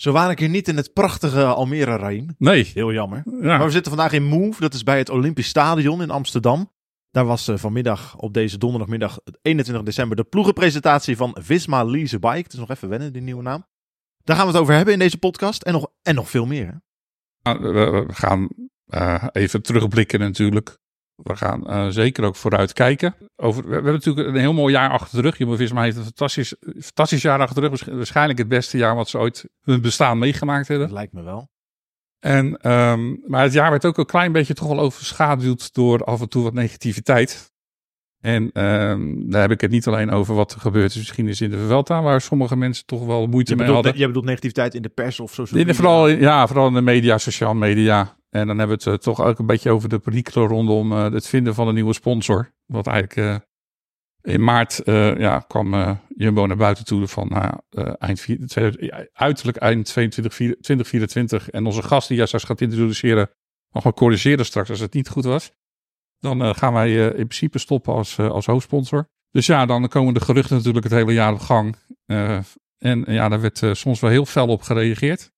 Zo waren ik hier niet in het prachtige Almere, Raim. Nee. Heel jammer. Ja. Maar we zitten vandaag in Move. Dat is bij het Olympisch Stadion in Amsterdam. Daar was eh, vanmiddag op deze donderdagmiddag 21 december de ploegenpresentatie van Visma Lease Bike. Het is nog even wennen, die nieuwe naam. Daar gaan we het over hebben in deze podcast. En nog, en nog veel meer. Nou, We, we gaan eh, even terugblikken natuurlijk. We gaan eh, zeker ook vooruit kijken. Over, we, hebben natuurlijk een heel mooi jaar achter de rug. Jumbo-Visma heeft een fantastisch, fantastisch jaar achter de rug. Waarsch- Waarschijnlijk het beste jaar wat ze ooit hun bestaan meegemaakt hebben. Dat lijkt me wel. En, ehm, maar het jaar werd ook een klein beetje toch wel overschaduwd door af en toe wat negativiteit. En ehm, daar heb ik het niet alleen over wat er gebeurd is misschien is in de Vuelta, waar sommige mensen toch wel moeite Je mee bedoelt, hadden. je bedoelt negativiteit in de pers of zo? In de, vooral, ja, vooral in de media, sociale media. En dan hebben we het eh, toch ook een beetje over de perikelen rondom eh, het vinden van een nieuwe sponsor. Wat eigenlijk eh, in maart ja, kwam Jumbo naar buiten toe van nou eind, vier- 2000 uiterlijk eind 22, vier- 2024. En onze gast die straks gaat introduceren, mag maar corrigeren straks als het niet goed was. Dan gaan wij in principe stoppen als, als hoofdsponsor. Dus ja, dan komen de geruchten natuurlijk het hele jaar op gang. En ja, daar werd soms wel heel fel op gereageerd.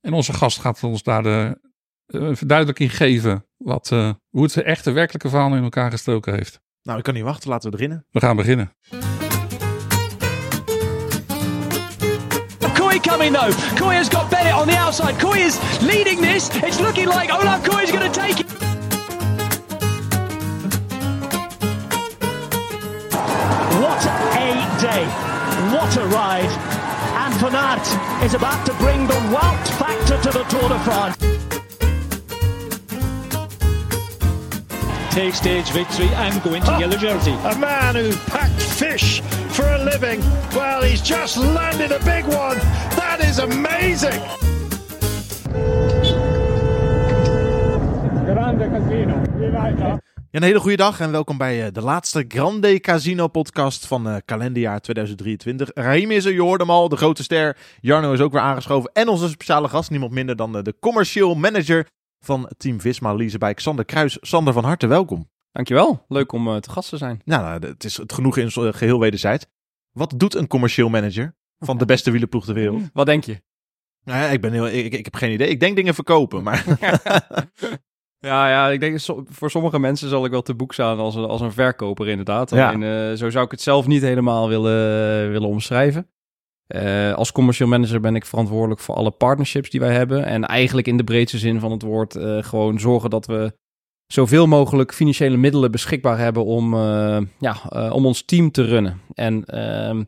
En onze gast gaat ons daar de eh, verduidelijking geven wat, eh, hoe het echte werkelijke verhaal in elkaar gestoken heeft. Nou, ik kan niet wachten. Laten we beginnen. We gaan beginnen. Kooi coming though. Kooi has got Bennett on the outside. Kooi is leading this. It's looking like Olaf Kooi is going to take it. What a day. What a ride. And Van Aert is about to bring the Wout factor to the Tour de France. Take stage victory and go into yellow jersey. A man who packed fish for a living. Well, he's just landed a big one. That is amazing. Ja, een hele goede dag en welkom bij eh, de laatste Grande Casino podcast van eh kalenderjaar 2023. Raheem is er, je hoorde hem al, de grote ster. Jarno is ook weer aangeschoven en onze speciale gast, niemand minder dan eh, de commercieel manager van Team Visma Leasebike, Sander Kruis. Sander, van harte welkom. Dankjewel, leuk om eh, te gast te zijn. Nou, nou, het is het genoeg in eh, geheel wederzijds. Wat doet een commercieel manager van de beste wielerploeg ter wereld? Wat denk je? Nou ja, ik, ben heel, ik, ik heb geen idee. Ik denk dingen verkopen, maar Ja, ja, ik denk voor sommige mensen zal ik wel te boek staan als, een- als een verkoper inderdaad. Ja. Alleen, eh, zo zou ik het zelf niet helemaal willen, willen omschrijven. Eh, als commercieel manager ben ik verantwoordelijk voor alle partnerships die wij hebben. En eigenlijk in de breedste zin van het woord eh, gewoon zorgen dat we zoveel mogelijk financiële middelen beschikbaar hebben om, eh, ja, om ons team te runnen. En ehm,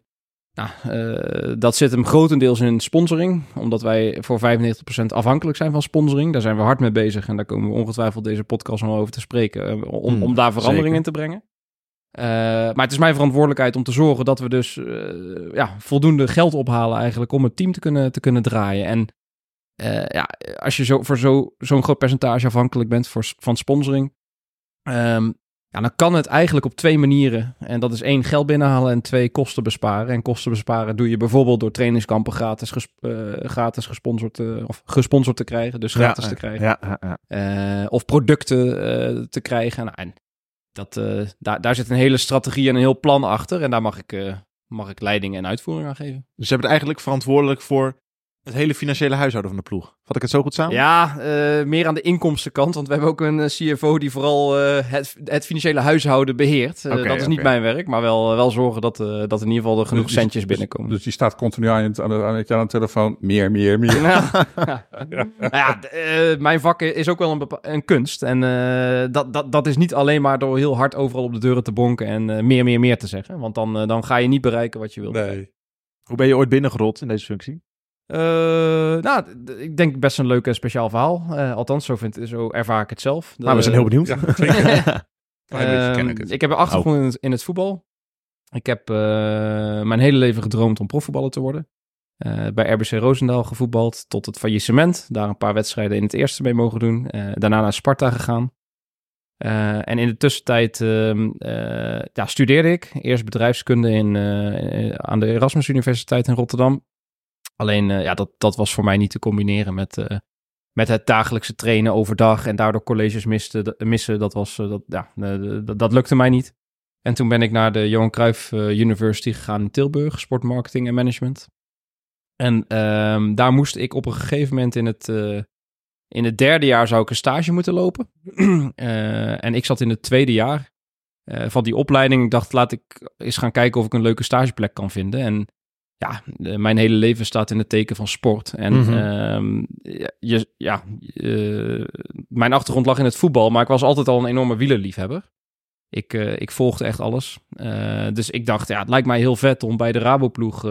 nou, dat zit hem grotendeels in sponsoring, omdat wij voor 95% afhankelijk zijn van sponsoring. Daar zijn we hard mee bezig en daar komen we ongetwijfeld deze podcast nog over te spreken, om, Mm, om daar verandering zeker. in te brengen. Eh, maar het is mijn verantwoordelijkheid om te zorgen dat we dus eh, ja, voldoende geld ophalen eigenlijk om het team te kunnen, te kunnen draaien. En eh, ja, als je zo, voor zo, zo'n groot percentage afhankelijk bent voor, van sponsoring, ehm, ja, dan kan het eigenlijk op twee manieren. En dat is één, geld binnenhalen en twee, kosten besparen. En kosten besparen doe je bijvoorbeeld door trainingskampen gratis, ges- gratis gesponsord, te- of gesponsord te krijgen. Dus gratis Ja, te krijgen. Ja, of producten te krijgen. Nou, en dat, eh, daar, daar zit een hele strategie en een heel plan achter. En daar mag ik, eh, mag ik leiding en uitvoering aan geven. Dus hebben het eigenlijk verantwoordelijk voor het hele financiële huishouden van de ploeg. Vat ik het zo goed samen? Ja, eh, meer aan de inkomstenkant. Want we hebben ook een eh, CFO die vooral eh, het, het financiële huishouden beheert. Eh, dat is niet mijn werk, maar wel, wel zorgen dat, eh, dat in ieder geval er genoeg Dus- centjes dus- binnenkomen. Dus die staat continu aan, het- aan, de- aan, het- aan de telefoon. Meer, meer, meer. Ja. Nou ja, eh, mijn vak is ook wel een, een kunst. En eh, dat, dat, dat is niet alleen maar door heel hard overal op de deuren te bonken en eh, meer, meer, meer te zeggen. Want dan, dan ga je niet bereiken wat je wil. Nee. Hoe ben je ooit binnengerold in deze functie? Eh, nou, ik denk best een leuk en speciaal verhaal. Eh, althans, zo, vind, zo ervaar ik het zelf. De- nou, we zijn heel benieuwd. Ja, Ehm, ik heb een achtergrond in, het, in het voetbal. Ik heb eh, mijn hele leven gedroomd om profvoetballer te worden. Eh, bij RBC Roosendaal gevoetbald tot het faillissement. Daar een paar wedstrijden in het eerste mee mogen doen. Eh, daarna naar Sparta gegaan. Eh, en in de tussentijd ehm, eh, ja, studeerde ik. Eerst bedrijfskunde in, eh, aan de Erasmus Universiteit in Rotterdam. Alleen ja, dat, dat was voor mij niet te combineren met, eh, met het dagelijkse trainen overdag. En daardoor colleges miste, missen. Dat, was, eh, dat, ja, eh, dat, dat lukte mij niet. En toen ben ik naar de Johan Cruijff eh, University gegaan in Tilburg. Sportmarketing en management. En ehm, daar moest ik op een gegeven moment in het, eh, in het derde jaar zou ik een stage moeten lopen. Eh, en ik zat in het tweede jaar eh, van die opleiding. Ik dacht, laat ik eens gaan kijken of ik een leuke stageplek kan vinden. En ja, mijn hele leven staat in het teken van sport. En Mhm. ehm, je, ja eh, mijn achtergrond lag in het voetbal, maar ik was altijd al een enorme wielerliefhebber. Ik, eh, ik volgde echt alles. Eh, dus ik dacht, ja, het lijkt mij heel vet om bij de Raboploeg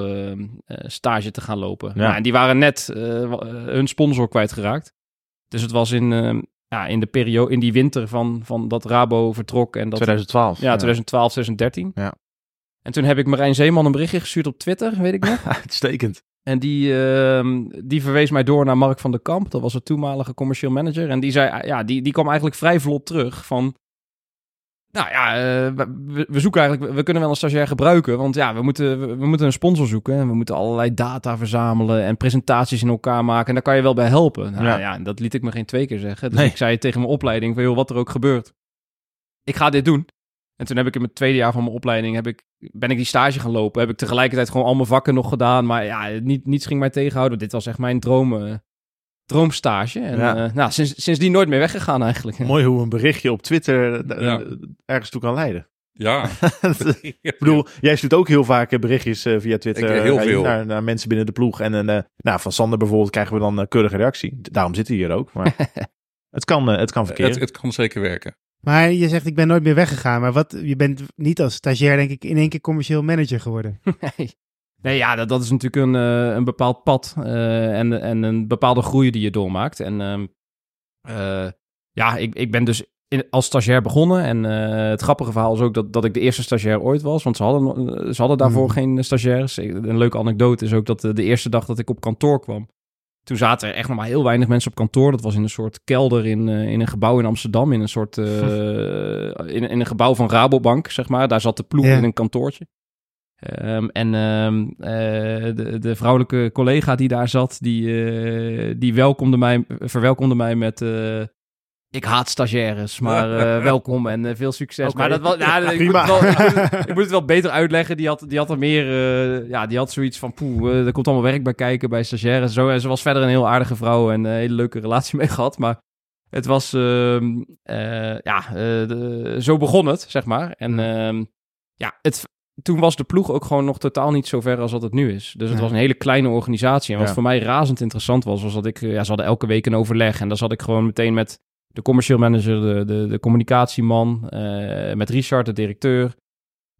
stage te gaan lopen. Ja. Nou, en die waren net hun sponsor kwijtgeraakt. Dus het was in, eh, ja, in de periode, in die winter van, van dat Rabo vertrok en dat 2012. ja, 2012, 2013. Ja. En toen heb ik Marijn Zeeman een berichtje gestuurd op Twitter, weet ik nog. Uitstekend. En die, ehm, die verwees mij door naar Mark van der Kamp. Dat was de toenmalige commercieel manager. En die zei, ja, die, die kwam eigenlijk vrij vlot terug van... Nou ja, eh, we, we zoeken eigenlijk, we kunnen wel een stagiair gebruiken. Want ja, we moeten, we, we moeten een sponsor zoeken. En we moeten allerlei data verzamelen en presentaties in elkaar maken. En daar kan je wel bij helpen. Nou Ja. ja, dat liet ik me geen twee keer zeggen. Dus Nee. ik zei tegen mijn opleiding van, joh, wat er ook gebeurt. Ik ga dit doen. En toen heb ik in mijn tweede jaar van mijn opleiding, heb ik, ben ik die stage gaan lopen. Heb ik tegelijkertijd gewoon al mijn vakken nog gedaan. Maar ja, niet, niets ging mij tegenhouden. Dit was echt mijn droom, eh, droomstage. En Ja. eh, nou, sinds, sindsdien nooit meer weggegaan eigenlijk. Mooi hoe een berichtje op Twitter eh, Ja. ergens toe kan leiden. Ja. Ik bedoel, jij stuurt ook heel vaak berichtjes via Twitter Ik, heel veel. Naar, naar mensen binnen de ploeg. En eh, nou, van Sander bijvoorbeeld krijgen we dan een keurige reactie. Daarom zit hij hier ook. Maar het kan, het kan verkeren. het, het kan zeker werken. Maar je zegt, ik ben nooit meer weggegaan. Maar wat, je bent niet als stagiair, denk ik, in één keer commercieel manager geworden. Nee. Nee, ja, dat, dat is natuurlijk een, eh, een bepaald pad eh, en, en een bepaalde groei die je doormaakt. En ehm, eh, ja, ik, ik ben dus in, als stagiair begonnen. En het grappige verhaal is ook dat, dat ik de eerste stagiair ooit was. Want ze hadden, ze hadden daarvoor Mhm. geen stagiairs. Ik- Een leuke anekdote is ook dat de eerste dag dat ik op kantoor kwam... Toen zaten er echt nog maar heel weinig mensen op kantoor. Dat was in een soort kelder in, eh, in een gebouw in Amsterdam. In een soort... eh, in, in een gebouw van Rabobank, zeg maar. Daar zat de ploeg Ja. in een kantoortje. Ehm, en ehm, eh, de, de vrouwelijke collega die daar zat, die, die welkomde mij, verwelkomde mij met... ik haat stagiaires, maar eh, welkom en eh, veel succes. Oké. Maar dat was, ik, moet het wel, ik, moet het, ik moet het wel beter uitleggen. Die had, die had er meer, eh, ja, die had zoiets van, poeh, eh, er komt allemaal werk bij kijken bij stagiaires. Zo, en ze was verder een heel aardige vrouw en een hele leuke relatie mee gehad. Maar het was, ehm, eh, ja, de- zo begon het, zeg maar. En ehm, ja, het, toen was de ploeg ook gewoon nog totaal niet zo ver als dat het nu is. Dus het Ja. was een hele kleine organisatie. En wat Ja. voor mij razend interessant was, was dat ik... Ja, ze hadden elke week een overleg. En daar zat ik gewoon meteen met de commercieel manager, de, de, de communicatieman... eh, met Richard, de directeur...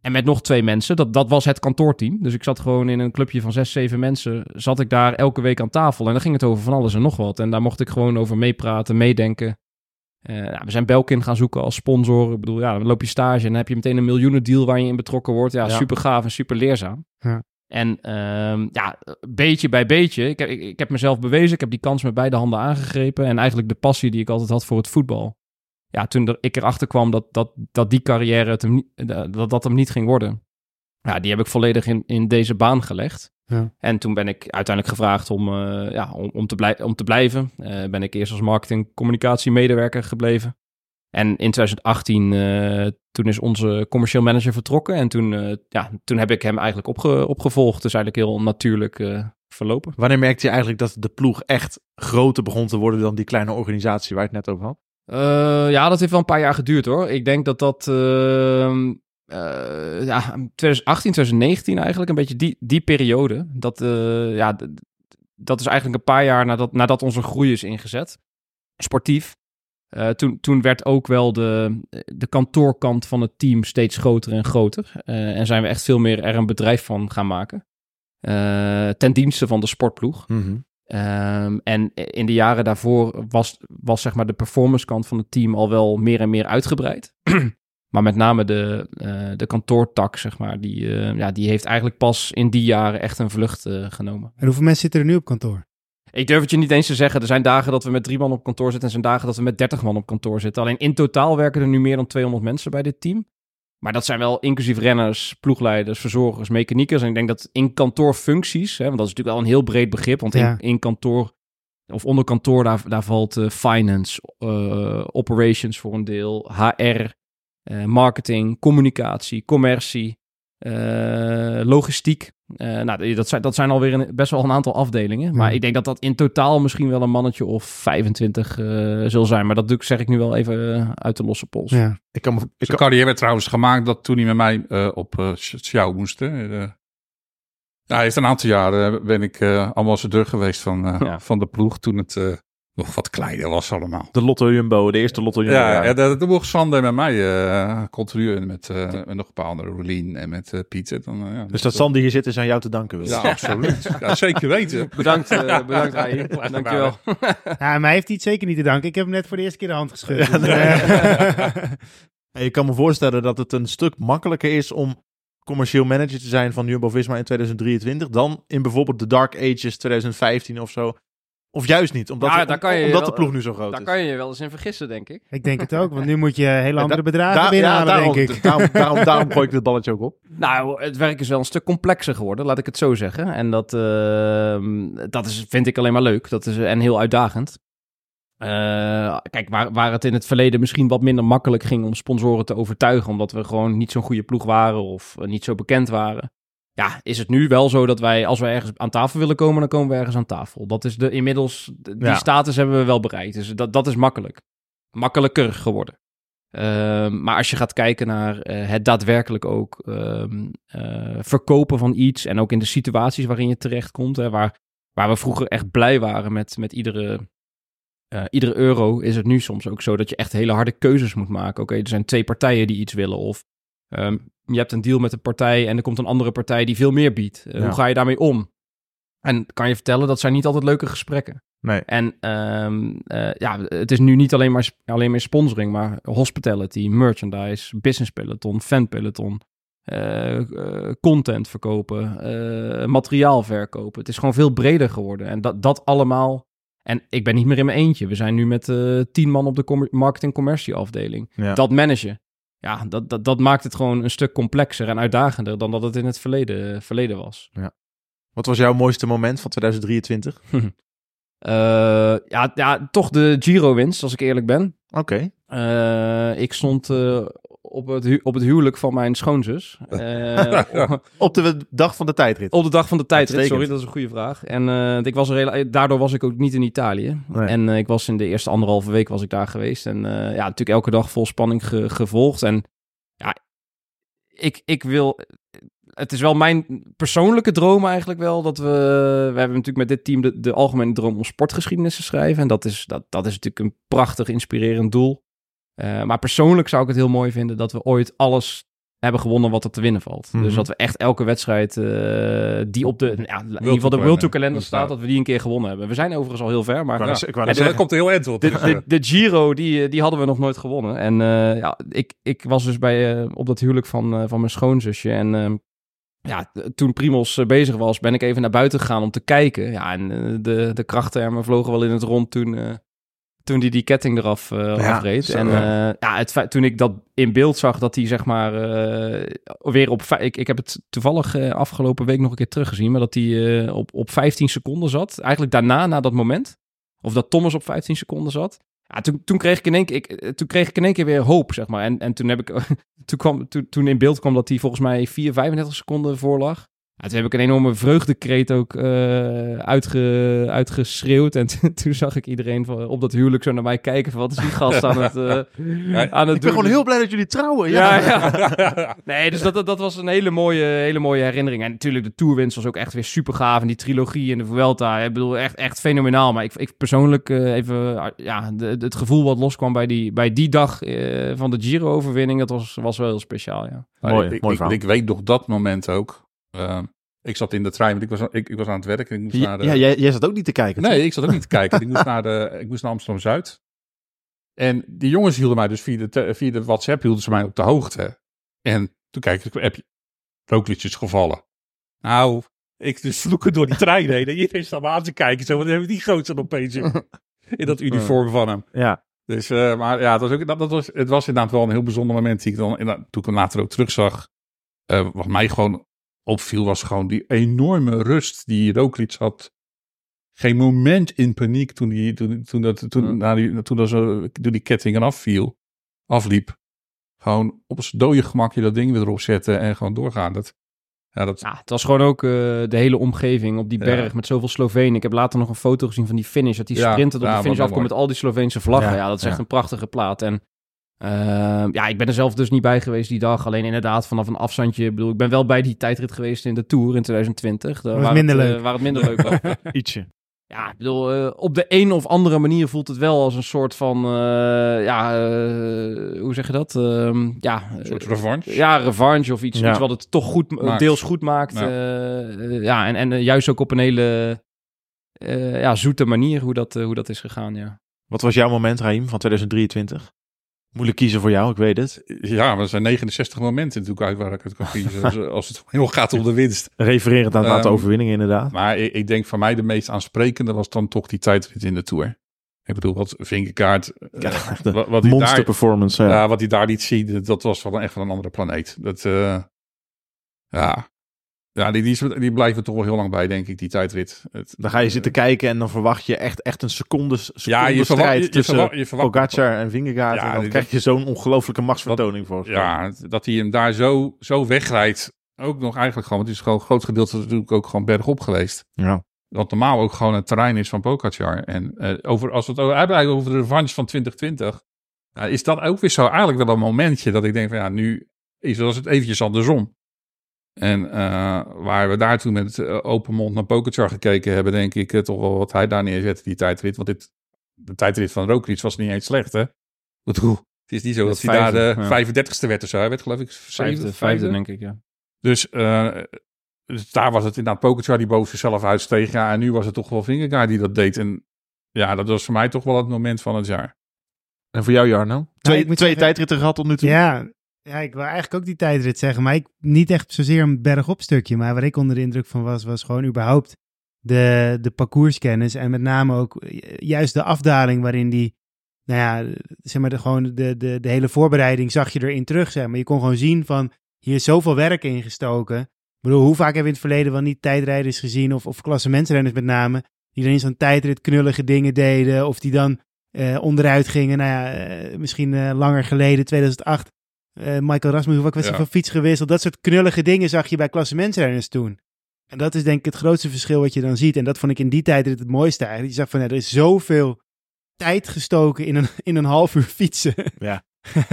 En met nog twee mensen. Dat, dat was het kantoorteam. Dus ik zat gewoon in een clubje van zes, zeven mensen. Zat ik daar elke week aan tafel. En dan ging het over van alles en nog wat. En daar mocht ik gewoon over meepraten, meedenken. Eh, nou, we zijn Belkin gaan zoeken als sponsor. Ik bedoel, ja, dan loop je stage en dan heb je meteen een miljoenen deal waar je in betrokken wordt. Ja, Ja. super gaaf en super leerzaam. Ja. En ehm, ja, beetje bij beetje. Ik heb, ik, ik heb mezelf bewezen. Ik heb die kans met beide handen aangegrepen. En eigenlijk de passie die ik altijd had voor het voetbal. Ja, toen er, ik erachter kwam dat, dat, dat die carrière het hem niet, eh, dat, dat hem niet ging worden. Ja, die heb ik volledig in, in deze baan gelegd. Ja. En toen ben ik uiteindelijk gevraagd om, eh, ja, om, om, te, blij, om te blijven. Eh, ben ik eerst als marketing communicatie medewerker gebleven. En in 2018, eh, toen is onze commercieel manager vertrokken. En toen, eh, ja, toen heb ik hem eigenlijk opge, opgevolgd. Dus eigenlijk heel natuurlijk eh, verlopen. Wanneer merkte je eigenlijk dat de ploeg echt groter begon te worden dan die kleine organisatie waar je het net over had? Ja, dat heeft wel een paar jaar geduurd hoor. Ik denk dat dat ehm, eh, ja, 2018, 2019 eigenlijk, een beetje die, die periode. Dat, ja, dat is eigenlijk een paar jaar nadat, nadat onze groei is ingezet. Sportief. Eh, toen, toen werd ook wel de, de kantoorkant van het team steeds groter en groter. Eh, en zijn we echt veel meer er een bedrijf van gaan maken. Eh, ten dienste van de sportploeg. Ehm, en in de jaren daarvoor was, was zeg maar de performance kant van het team al wel meer en meer uitgebreid. maar met name de, eh, de kantoortak, zeg maar, die, eh, ja, die heeft eigenlijk pas in die jaren echt een vlucht eh, genomen. En hoeveel mensen zitten er nu op kantoor? Ik durf het je niet eens te zeggen. Er zijn dagen dat we met drie man op kantoor zitten en zijn dagen dat we met dertig man op kantoor zitten. Alleen in totaal werken er nu meer dan 200 mensen bij dit team. Maar dat zijn wel inclusief renners, ploegleiders, verzorgers, mechaniekers. En ik denk dat in kantoorfuncties, hè, want dat is natuurlijk wel een heel breed begrip. Want Ja. in, in kantoor of onder kantoor, daar, daar valt eh, finance, eh, operations voor een deel, HR, eh, marketing, communicatie, commercie, logistiek. Eh, nou, dat zijn, dat zijn alweer een, best wel een aantal afdelingen. Maar Ja. ik denk dat dat in totaal misschien wel een mannetje of 25 eh zal zijn. Maar dat doe ik, zeg ik nu wel even eh, uit de losse pols. Ja. Ik kan me, ik Zijn carrière werd trouwens gemaakt dat toen hij met mij eh, op uh, Sjouw moest. hè. Eh, ja, hij heeft een aantal jaren ben ik eh ambassadeur geweest van, eh, Ja. van de ploeg. Toen het eh, nog wat kleiner was allemaal. de Lotto Jumbo, de eerste Lotto Jumbo. Ja, ja dat toen mocht Sander met mij uh, continu en met, uh, met nog een paar andere, Rolien en met uh, Pieter. Dan, ja, dus dat Sander hier zit is aan jou te danken. Wil. Ja, absoluut. ja, zeker weten. Bedankt, uh, bedankt. Dankjewel. Ja, mij heeft hij het zeker niet te danken. Ik heb hem net voor de eerste keer de hand geschud. Dus, Ja, je kan me voorstellen dat het een stuk makkelijker is om commercieel manager te zijn van Jumbo-Visma in 2023 dan in bijvoorbeeld de Dark Ages 2015 of zo. Of juist niet, omdat, Ja, de, daar kan je omdat wel- de ploeg nu zo groot Daar is. kan je je wel eens in vergissen, denk ik. ik denk het ook, want nu moet je hele andere bedragen Daar- binnenhalen, daarom, denk ik. Daarom, daarom, daarom gooi ik dit balletje ook op. Nou, het werk is wel een stuk complexer geworden, laat ik het zo zeggen. En dat, ehm, dat is, vind ik alleen maar leuk. Dat is, en heel uitdagend. Eh, kijk, waar, waar het in het verleden misschien wat minder makkelijk ging om sponsoren te overtuigen, omdat we gewoon niet zo'n goede ploeg waren of eh, niet zo bekend waren. Ja, is het nu wel zo dat wij, als we ergens aan tafel willen komen, dan komen we ergens aan tafel. Dat is de, inmiddels, die Ja. status hebben we wel bereikt. Dus dat, dat is makkelijk. Makkelijker geworden. Ehm, maar als je gaat kijken naar eh, het daadwerkelijk ook ehm, eh, verkopen van iets en ook in de situaties waarin je terechtkomt, hè, waar, waar we vroeger echt blij waren met, met iedere, eh, iedere euro, is het nu soms ook zo dat je echt hele harde keuzes moet maken. Oké, er zijn twee partijen die iets willen of ehm, je hebt een deal met een partij en er komt een andere partij die veel meer biedt. Eh, Ja. Hoe ga je daarmee om? En kan je vertellen, dat zijn niet altijd leuke gesprekken. Nee. En ehm, eh, ja, het is nu niet alleen maar, alleen maar sponsoring, maar hospitality, merchandise, business peloton, fan peloton, eh, content verkopen, materiaal verkopen. Het is gewoon veel breder geworden. En dat, dat allemaal. En ik ben niet meer in mijn eentje. We zijn nu met tien man op de commer- marketing-commercie afdeling. Ja. Dat managen. Ja, dat, dat, dat maakt het gewoon een stuk complexer en uitdagender dan dat het in het verleden, verleden was. Wat was jouw mooiste moment van 2023? Eh, ja, ja, toch de Giro-winst, als ik eerlijk ben. Oké. Eh, ik stond eh, op, het op het huwelijk van mijn schoonzus. Eh, op- de dag van de tijdrit. op de dag van de tijdrit, Uitstekend. sorry, dat is een goede vraag. En eh, ik was er daardoor was ik ook niet in Italië. Nee. En eh, ik was in de eerste anderhalve week was ik daar geweest. En ja, natuurlijk elke dag vol spanning ge- gevolgd. En ja, ik, ik wil... Het is wel mijn persoonlijke droom eigenlijk wel dat we... We hebben natuurlijk met dit team de, de algemene droom om sportgeschiedenis te schrijven. En dat is, dat, dat is natuurlijk een prachtig, inspirerend doel. Eh, maar persoonlijk zou ik het heel mooi vinden dat we ooit alles hebben gewonnen wat er te winnen valt. Mhm. Dus dat we echt elke wedstrijd eh, die op de, ja, in ieder geval de World Tour kalender staat, dat we die een keer gewonnen hebben. We zijn overigens al heel ver, maar Ja, dat komt er heel eind op. de, de, de Giro, die, eh, die hadden we nog nooit gewonnen. En ja, ik, ik was dus bij, op dat huwelijk van, van mijn schoonzusje. En ehm, ja, toen Primos bezig was, ben ik even naar buiten gegaan om te kijken. Ja, en de, de krachttermen vlogen wel in het rond toen, toen die die ketting eraf Ja, afreed. zo, en ja. eh, ja, het, feit- toen ik dat in beeld zag, dat hij zeg maar eh, weer op... Ik, ik heb het toevallig afgelopen week nog een keer teruggezien, maar dat hij op, op 15 seconden zat. Eigenlijk daarna, na dat moment. Of dat Thomas op 15 seconden zat. Ja, toen, toen, kreeg ik in één keer, ik, toen kreeg ik in één keer weer hoop, zeg maar. En, en toen, heb ik, toen, kwam, toen, toen in beeld kwam dat hij volgens mij 4, 35 seconden voor lag. Ja, toen heb ik een enorme vreugdekreet ook eh, uitge, uitgeschreeuwd. En toen- zag ik iedereen van, op dat huwelijk zo naar mij kijken. Van, wat is die gast aan het, eh, aan het Ik ben gewoon heel blij dat jullie trouwen. ja, Ja. ja. Nee, dus dat, dat, dat was een hele mooie, hele mooie herinnering. En natuurlijk, de tourwinst was ook echt weer super gaaf. En die trilogie in de Vuelta, ik bedoel, echt, echt fenomenaal. Maar ik, ik persoonlijk eh, even, ja, de, het gevoel wat loskwam bij die, bij die dag eh, van de Giro-overwinning, dat was, was wel heel speciaal, ja. Mooi, ik, mooi ik, ik weet nog dat moment ook. Eh, ik zat in de trein, want ik was, ik, ik was aan het werk. En ik moest Ja, naar de, ja, jij, jij zat ook niet te kijken. Nee, ik zat ook niet te kijken. Ik moest naar, de, ik moest naar Amsterdam-Zuid. En die jongens hielden mij dus via de, via de WhatsApp hielden ze mij op de hoogte. En toen kijk ik, heb je gevallen. Nou, ik dus vloeken door die trein heen. En iedereen staat me aan te kijken. Zo, wat hebben die gozer opeens in, in dat uniform van hem. Ja. Dus, eh, maar ja, het was, ook, dat, dat was, het was inderdaad wel een heel bijzonder moment. Die ik dan, toen ik hem later ook terugzag. eh wat mij gewoon opviel, was gewoon die enorme rust die Roglic had. Geen moment in paniek toen, die, toen, toen, dat, toen, Ja. na die, toen, dat zo, toen die ketting eraf viel, afliep. Gewoon op zijn dode gemakje dat ding weer erop zetten en gewoon doorgaan. Dat, Ja, dat, Ja, het was gewoon ook eh, de hele omgeving op die Ja. berg met zoveel Slovenen. Ik heb later nog een foto gezien van die finish. Dat die Ja, sprinter op ja, de finish afkomt met al die Sloveense vlaggen. Ja, dat is echt een prachtige plaat. En ehm, ja, ik ben er zelf dus niet bij geweest die dag. Alleen inderdaad vanaf een afstandje. Ik bedoel, ik ben wel bij die tijdrit geweest in de Tour in 2020. Daar Was waar minder het, eh, leuk. waar het minder leuk was. Ietsje. Ja, ik bedoel, eh, op de een of andere manier voelt het wel als een soort van, eh, ja, hoe zeg je dat? Ehm, ja, een soort revanche. ja, revanche of iets, Ja. iets wat het toch goed, Maakt. deels goed maakt. Ja. Ja, ja en, en juist ook op een hele eh, ja, zoete manier hoe dat, hoe dat is gegaan, ja. Wat was jouw moment, Raim, van 2023? Moeilijk kiezen voor jou, ik weet het. Ja, maar er zijn 69 momenten natuurlijk uit waar ik het kan kiezen. Dus, als het heel gaat om de winst. Refererend aan het aantal overwinningen, inderdaad. Maar ik, ik denk voor mij de meest aansprekende was dan toch die tijdrit in de Tour. Ik bedoel, wat Vingegaard, eh, Ja, wat, Monster daar, performance. Ja. wat hij daar liet zien, dat- dat was wel echt van een andere planeet. Dat, eh, ja, ja die, die, is- die blijven toch wel heel lang bij, denk ik, die tijdrit. Het, Dan ga je zitten kijken en dan verwacht je echt, echt een seconde, ja, je strijd je, je tussen verwacht, je verwacht Pogacar en Vingegaard. Ja, en dan krijg je zo'n ongelooflijke machtsvertoning voor. Ja, dat hij hem daar zo, zo wegrijdt. Ook nog eigenlijk gewoon, want het is gewoon een groot gedeelte natuurlijk ook gewoon bergop geweest. Ja. Wat normaal ook gewoon het terrein is van Pogacar. En eh, over, als we het over- hebben over de revanche van 2020, ja, is dat ook weer zo eigenlijk wel een momentje dat ik denk van ja, nu is het eventjes andersom. En eh, waar we daar toen met eh, open mond naar Pogacar gekeken hebben, denk ik eh, toch wel wat hij daar neerzette, die tijdrit. Want dit, de tijdrit van Roglic was niet eens slecht, hè? Ik bedoel, het is niet zo dat hij daar de ja. 35ste werd of zo. Hij werd geloof ik Vijfde, zevende, vijfde denk ik, ja. dus, eh, dus daar was het inderdaad Pogacar die boven zichzelf uitsteeg. Ja, en nu was het toch wel Vingegaard die dat deed. En ja, dat was voor mij toch wel het moment van het jaar. En voor jou, Jarno? Twee, twee tijdritten gehad tot nu toe. Ja, ja, ik wil eigenlijk ook die tijdrit zeggen, maar ik, niet echt zozeer een bergop stukje. Maar waar ik onder de indruk van was, was gewoon überhaupt de, de parcourskennis. En met name ook eh, juist de afdaling waarin die, nou ja, zeg maar, de, gewoon de, de, de hele voorbereiding zag je erin terug. Maar. Je kon gewoon zien van, hier is zoveel werk in gestoken. Ik bedoel, hoe vaak hebben we in het verleden wel niet tijdrijders gezien, of, of klassementsrenners met name, die dan in zo'n tijdrit knullige dingen deden, of die dan eh, onderuit gingen. Nou ja, eh, misschien langer geleden, 2008. Eh, Michael Rasmussen, wat was hij Ja. van fiets gewisseld? Dat soort knullige dingen zag je bij klassementsrenners toen. En dat is denk ik het grootste verschil wat je dan ziet. En dat vond ik in die tijd het mooiste eigenlijk. Je zag van, ja, er is zoveel tijd gestoken in een, in een half uur fietsen. Ja.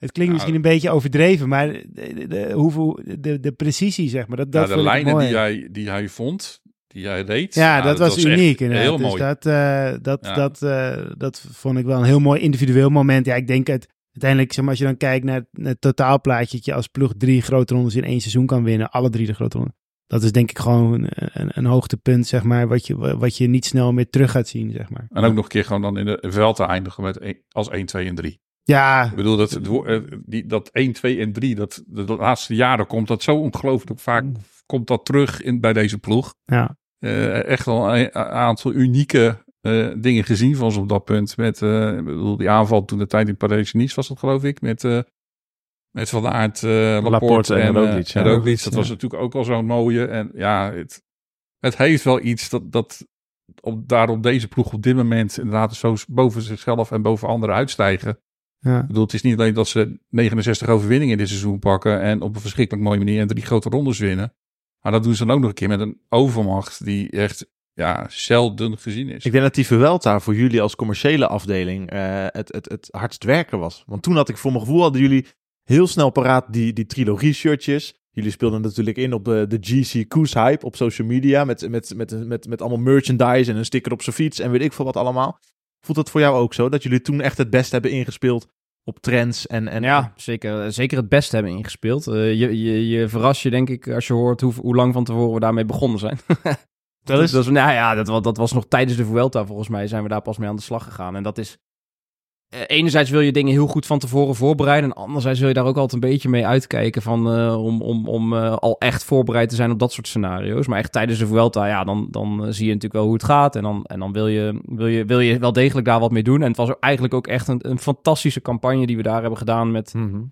het klinkt misschien een beetje overdreven, maar de, de, de, hoeveel, de, de precisie, zeg maar. Dat, dat Ja, de lijnen mooi. die hij, die hij vond, die hij reed. Ja, dat, was, uniek inderdaad. Heel dus mooi. dat, eh, dat, Ja. dat, eh, dat vond ik wel een heel mooi individueel moment. Ja, ik denk het uiteindelijk, zeg maar, als je dan kijkt naar het, totaalplaatje, dat je als ploeg drie grote rondes in één seizoen kan winnen, alle drie de grote rondes. Dat is denk ik gewoon een, een, een hoogtepunt, zeg maar, wat je, wat je niet snel meer terug gaat zien, zeg maar. En ook nog een keer gewoon dan in de veld te eindigen met een- als 1, 2 en 3. Ja, Ik bedoel, dat, eh, die, dat 1, 2 en 3, dat, de, de laatste jaren komt dat zo ongelooflijk vaak komt dat terug in, bij deze ploeg. ja. Eh, echt wel een aantal unieke eh, dingen gezien van ze op dat punt. Met eh, ik bedoel, die aanval toen de tijd in Parijs-Nice was dat geloof ik. Met, eh, met Van Aert, eh Laporte, Laporte en en, Roglic, Roglic. ja. en Roglic. Dat Ja. was natuurlijk ook al zo'n mooie. En ja, het, het heeft wel iets dat, dat op, daarom deze ploeg op dit moment inderdaad zo boven zichzelf en boven anderen uitstijgen. ja. Ik bedoel, het is niet alleen dat ze 69 overwinningen in dit seizoen pakken en op een verschrikkelijk mooie manier en drie grote rondes winnen. Maar dat doen ze dan ook nog een keer met een overmacht die echt ja, zelden gezien is. Ik denk dat die Vuelta voor jullie als commerciële afdeling eh, het, het, het hardst werken was. Want toen had ik voor mijn gevoel, hadden jullie heel snel paraat die, die trilogie-shirtjes. Jullie speelden natuurlijk in op de, de GC Koes hype op social media. Met, met, met, met, met allemaal merchandise en een sticker op zijn fiets en weet ik veel wat allemaal. Voelt dat voor jou ook zo? Dat jullie toen echt het beste hebben ingespeeld op trends en... en Ja, zeker, zeker het beste hebben ingespeeld. Eh, je, je, je verrast je denk ik als je hoort hoe, hoe lang van tevoren we daarmee begonnen zijn. Eens? Dat, was- nou ja, dat, dat was nog tijdens de Vuelta volgens mij zijn we daar pas mee aan de slag gegaan. En dat is... eh, enerzijds wil je dingen heel goed van tevoren voorbereiden. En anderzijds wil je daar ook altijd een beetje mee uitkijken van, eh, om, om, om eh, al echt voorbereid te zijn op dat soort scenario's. Maar echt tijdens de Vuelta, ja, dan, dan zie je natuurlijk wel hoe het gaat. En dan, en dan wil, je, wil, je, wil je wel degelijk daar wat mee doen. En het was eigenlijk ook echt een, een fantastische campagne die we daar hebben gedaan met, Mhm.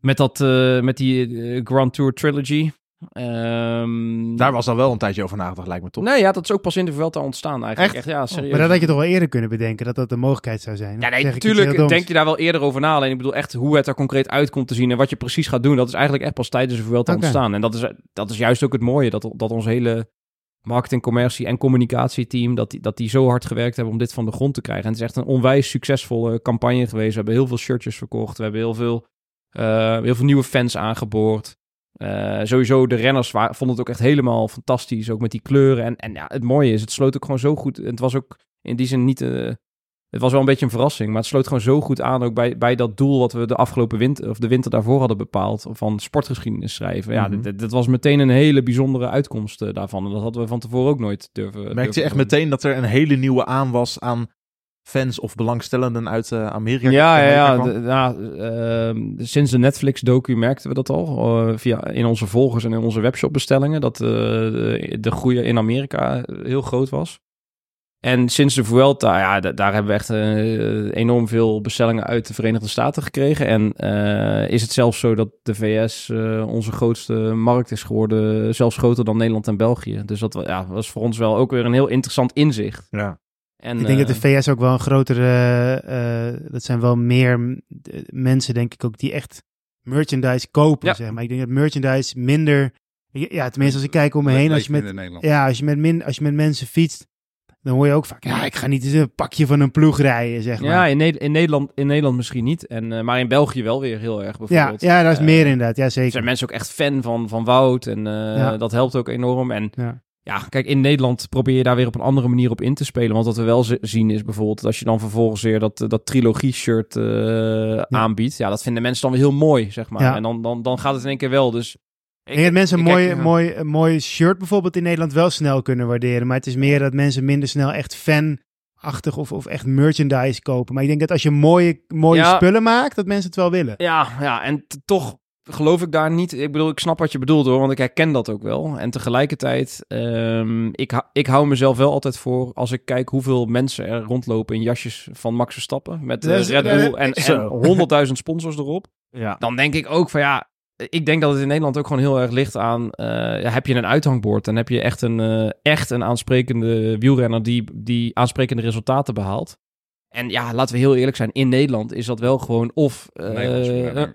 met, dat, met die Grand Tour Trilogy. Ehm, Daar was al wel een tijdje over nagedacht, lijkt me toch? Nee, ja, dat is ook pas in de Vuelta ontstaan eigenlijk. Echt? Echt, ja, serieus. Maar dat had je toch wel eerder kunnen bedenken, dat dat een mogelijkheid zou zijn? Ja, nee, natuurlijk denk je daar wel eerder over na. Alleen ik bedoel echt hoe het er concreet uit komt te zien en wat je precies gaat doen. Dat is eigenlijk echt pas tijdens de Vuelta Oké. ontstaan. En dat is, dat is juist ook het mooie, dat, dat ons hele marketing, commercie en communicatieteam, dat die, dat die zo hard gewerkt hebben om dit van de grond te krijgen. En het is echt een onwijs succesvolle campagne geweest. We hebben heel veel shirtjes verkocht. We hebben heel veel, eh, heel veel nieuwe fans aangeboord. Eh, sowieso, de renners vonden het ook echt helemaal fantastisch. Ook met die kleuren. En, en ja, het mooie is, het sloot ook gewoon zo goed. Het was ook in die zin niet... eh, het was wel een beetje een verrassing, maar het sloot gewoon zo goed aan ook bij, bij dat doel wat we de afgelopen winter of de winter daarvoor hadden bepaald van sportgeschiedenis schrijven. Ja, Mhm. dit was meteen een hele bijzondere uitkomst eh, daarvan. En dat hadden we van tevoren ook nooit durven. Merkte je echt doen. meteen dat er een hele nieuwe aanwas aan fans of belangstellenden uit eh, Amerika Ja, ja, Amerika ja, ehm, sinds de Netflix-docu merkten we dat al. eh, via, in onze volgers en in onze webshopbestellingen. Dat eh, de, de groei in Amerika heel groot was. En sinds de Vuelta, ja, da- daar hebben we echt enorm veel bestellingen uit de Verenigde Staten gekregen. En eh, is het zelfs zo dat de VS eh, onze grootste markt is geworden. Zelfs groter dan Nederland en België. Dus dat ja, was voor ons wel ook weer een heel interessant inzicht. Ja. En, Ik denk dat de eh, VS ook wel een grotere, eh, dat zijn wel meer mensen denk ik ook die echt merchandise kopen, Ja. zeg maar. Ik denk dat merchandise minder, ja tenminste als ik kijk om me heen, als je met, ja, als je met, min, als je met mensen fietst, dan hoor je ook vaak, ja ik ga niet eens een pakje van een ploeg rijden, zeg maar. Ja, in, Ne- in, Nederland, in Nederland misschien niet. En, eh, maar in België wel weer heel erg ja, bijvoorbeeld. ja, dat is Eh, meer inderdaad, ja Er zeker. zijn mensen ook echt fan van, van Wout. En eh, Ja. dat helpt ook enorm. En Ja. Ja, kijk, in Nederland probeer je daar weer op een andere manier op in te spelen. Want wat we wel zien is bijvoorbeeld... dat als je dan vervolgens weer dat, dat trilogie-shirt eh, aanbiedt... ja, dat vinden mensen dan weer heel mooi, zeg maar. Ja. En dan, dan, dan gaat het in één keer wel. Dus Ik denk dat mensen een mooi, kijk, mooi, een mooi shirt bijvoorbeeld in Nederland wel snel kunnen waarderen. Maar het is meer dat mensen minder snel echt fanachtig of, of echt merchandise kopen. Maar ik denk dat als je mooie, mooie Ja. spullen maakt, dat mensen het wel willen. Ja, ja en toch geloof ik daar niet. Ik bedoel, ik snap wat je bedoelt hoor, want ik herken dat ook wel. En tegelijkertijd, ehm, ik, hou- ik hou mezelf wel altijd voor als ik kijk hoeveel mensen er rondlopen in jasjes van Max Verstappen met is- Red Bull en, Zo. en honderdduizend sponsors erop. Ja. Dan denk ik ook van ja, ik denk dat het in Nederland ook gewoon heel erg ligt aan, eh, heb je een uithangbord en heb je echt een, eh, echt een aansprekende wielrenner die, die aansprekende resultaten behaalt. En ja, laten we heel eerlijk zijn, in Nederland is dat wel gewoon of eh,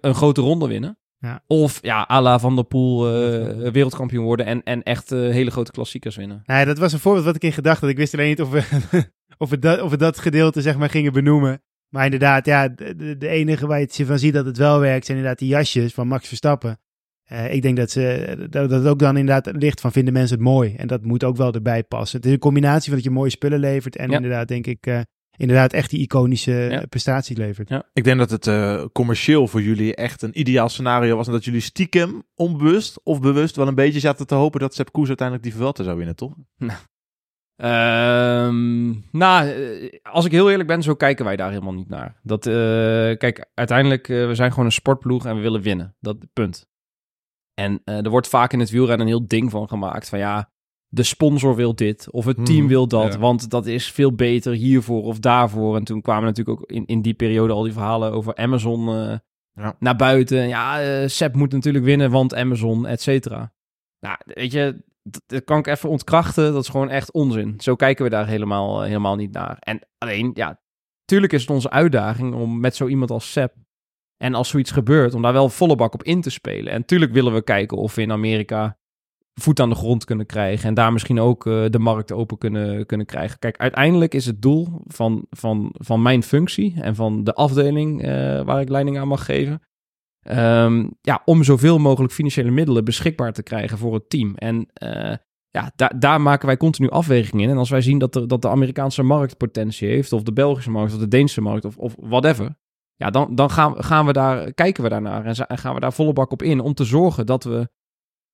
een grote ronde winnen. Ja. Of ja, à la Van der Poel eh, wereldkampioen worden en, en echt eh, hele grote klassiekers winnen. Nee, dat was een voorbeeld wat ik in gedachten had. Ik wist alleen niet of we, of we, dat, of we dat gedeelte zeg maar gingen benoemen. Maar inderdaad, ja, de, enige waar je het van ziet dat het wel werkt, zijn inderdaad die jasjes van Max Verstappen. Eh, ik denk dat, ze, dat dat het ook dan inderdaad ligt van vinden mensen het mooi. En dat moet ook wel erbij passen. Het is een combinatie van dat je mooie spullen levert en Ja. inderdaad denk ik inderdaad echt die iconische Ja. eh, prestatie levert. Ik denk dat het eh, commercieel voor jullie echt een ideaal scenario was. En dat jullie stiekem, onbewust of bewust, wel een beetje zaten te hopen dat Sepp Koes uiteindelijk die Vuelta zou winnen, toch? Ehm, nou, eh, als ik heel eerlijk ben, zo kijken wij daar helemaal niet naar. Dat, eh, kijk, uiteindelijk, we zijn gewoon een sportploeg en we willen winnen. Dat punt. En eh, er wordt vaak in het wielrennen een heel ding van gemaakt. Van ja, de sponsor wil dit of het team Hmm, wil dat, ja. want dat is veel beter hiervoor of daarvoor. En toen kwamen natuurlijk ook in, in die periode al die verhalen over Amazon eh, Ja. naar buiten. Ja, Sepp moet natuurlijk winnen, want Amazon, et cetera. Nou, weet je, dat, dat kan ik even ontkrachten. Dat is gewoon echt onzin. Zo kijken we daar helemaal, eh, helemaal niet naar. En alleen, ja, tuurlijk is het onze uitdaging om met zo iemand als Sepp en als zoiets gebeurt, om daar wel volle bak op in te spelen. En tuurlijk willen we kijken of we in Amerika voet aan de grond kunnen krijgen. En daar misschien ook eh, de markt open kunnen, kunnen krijgen. Kijk, uiteindelijk is het doel van, van, van mijn functie en van de afdeling eh, waar ik leiding aan mag geven. ehm, ja, om zoveel mogelijk financiële middelen beschikbaar te krijgen voor het team. En eh, ja, daar daar maken wij continu afwegingen in. En als wij zien dat, er, dat de Amerikaanse markt potentie heeft, of de Belgische markt, of de Deense markt, of, of whatever. Ja, dan, dan gaan, gaan we daar, kijken we daarnaar en gaan we daar volle bak op in om te zorgen dat we,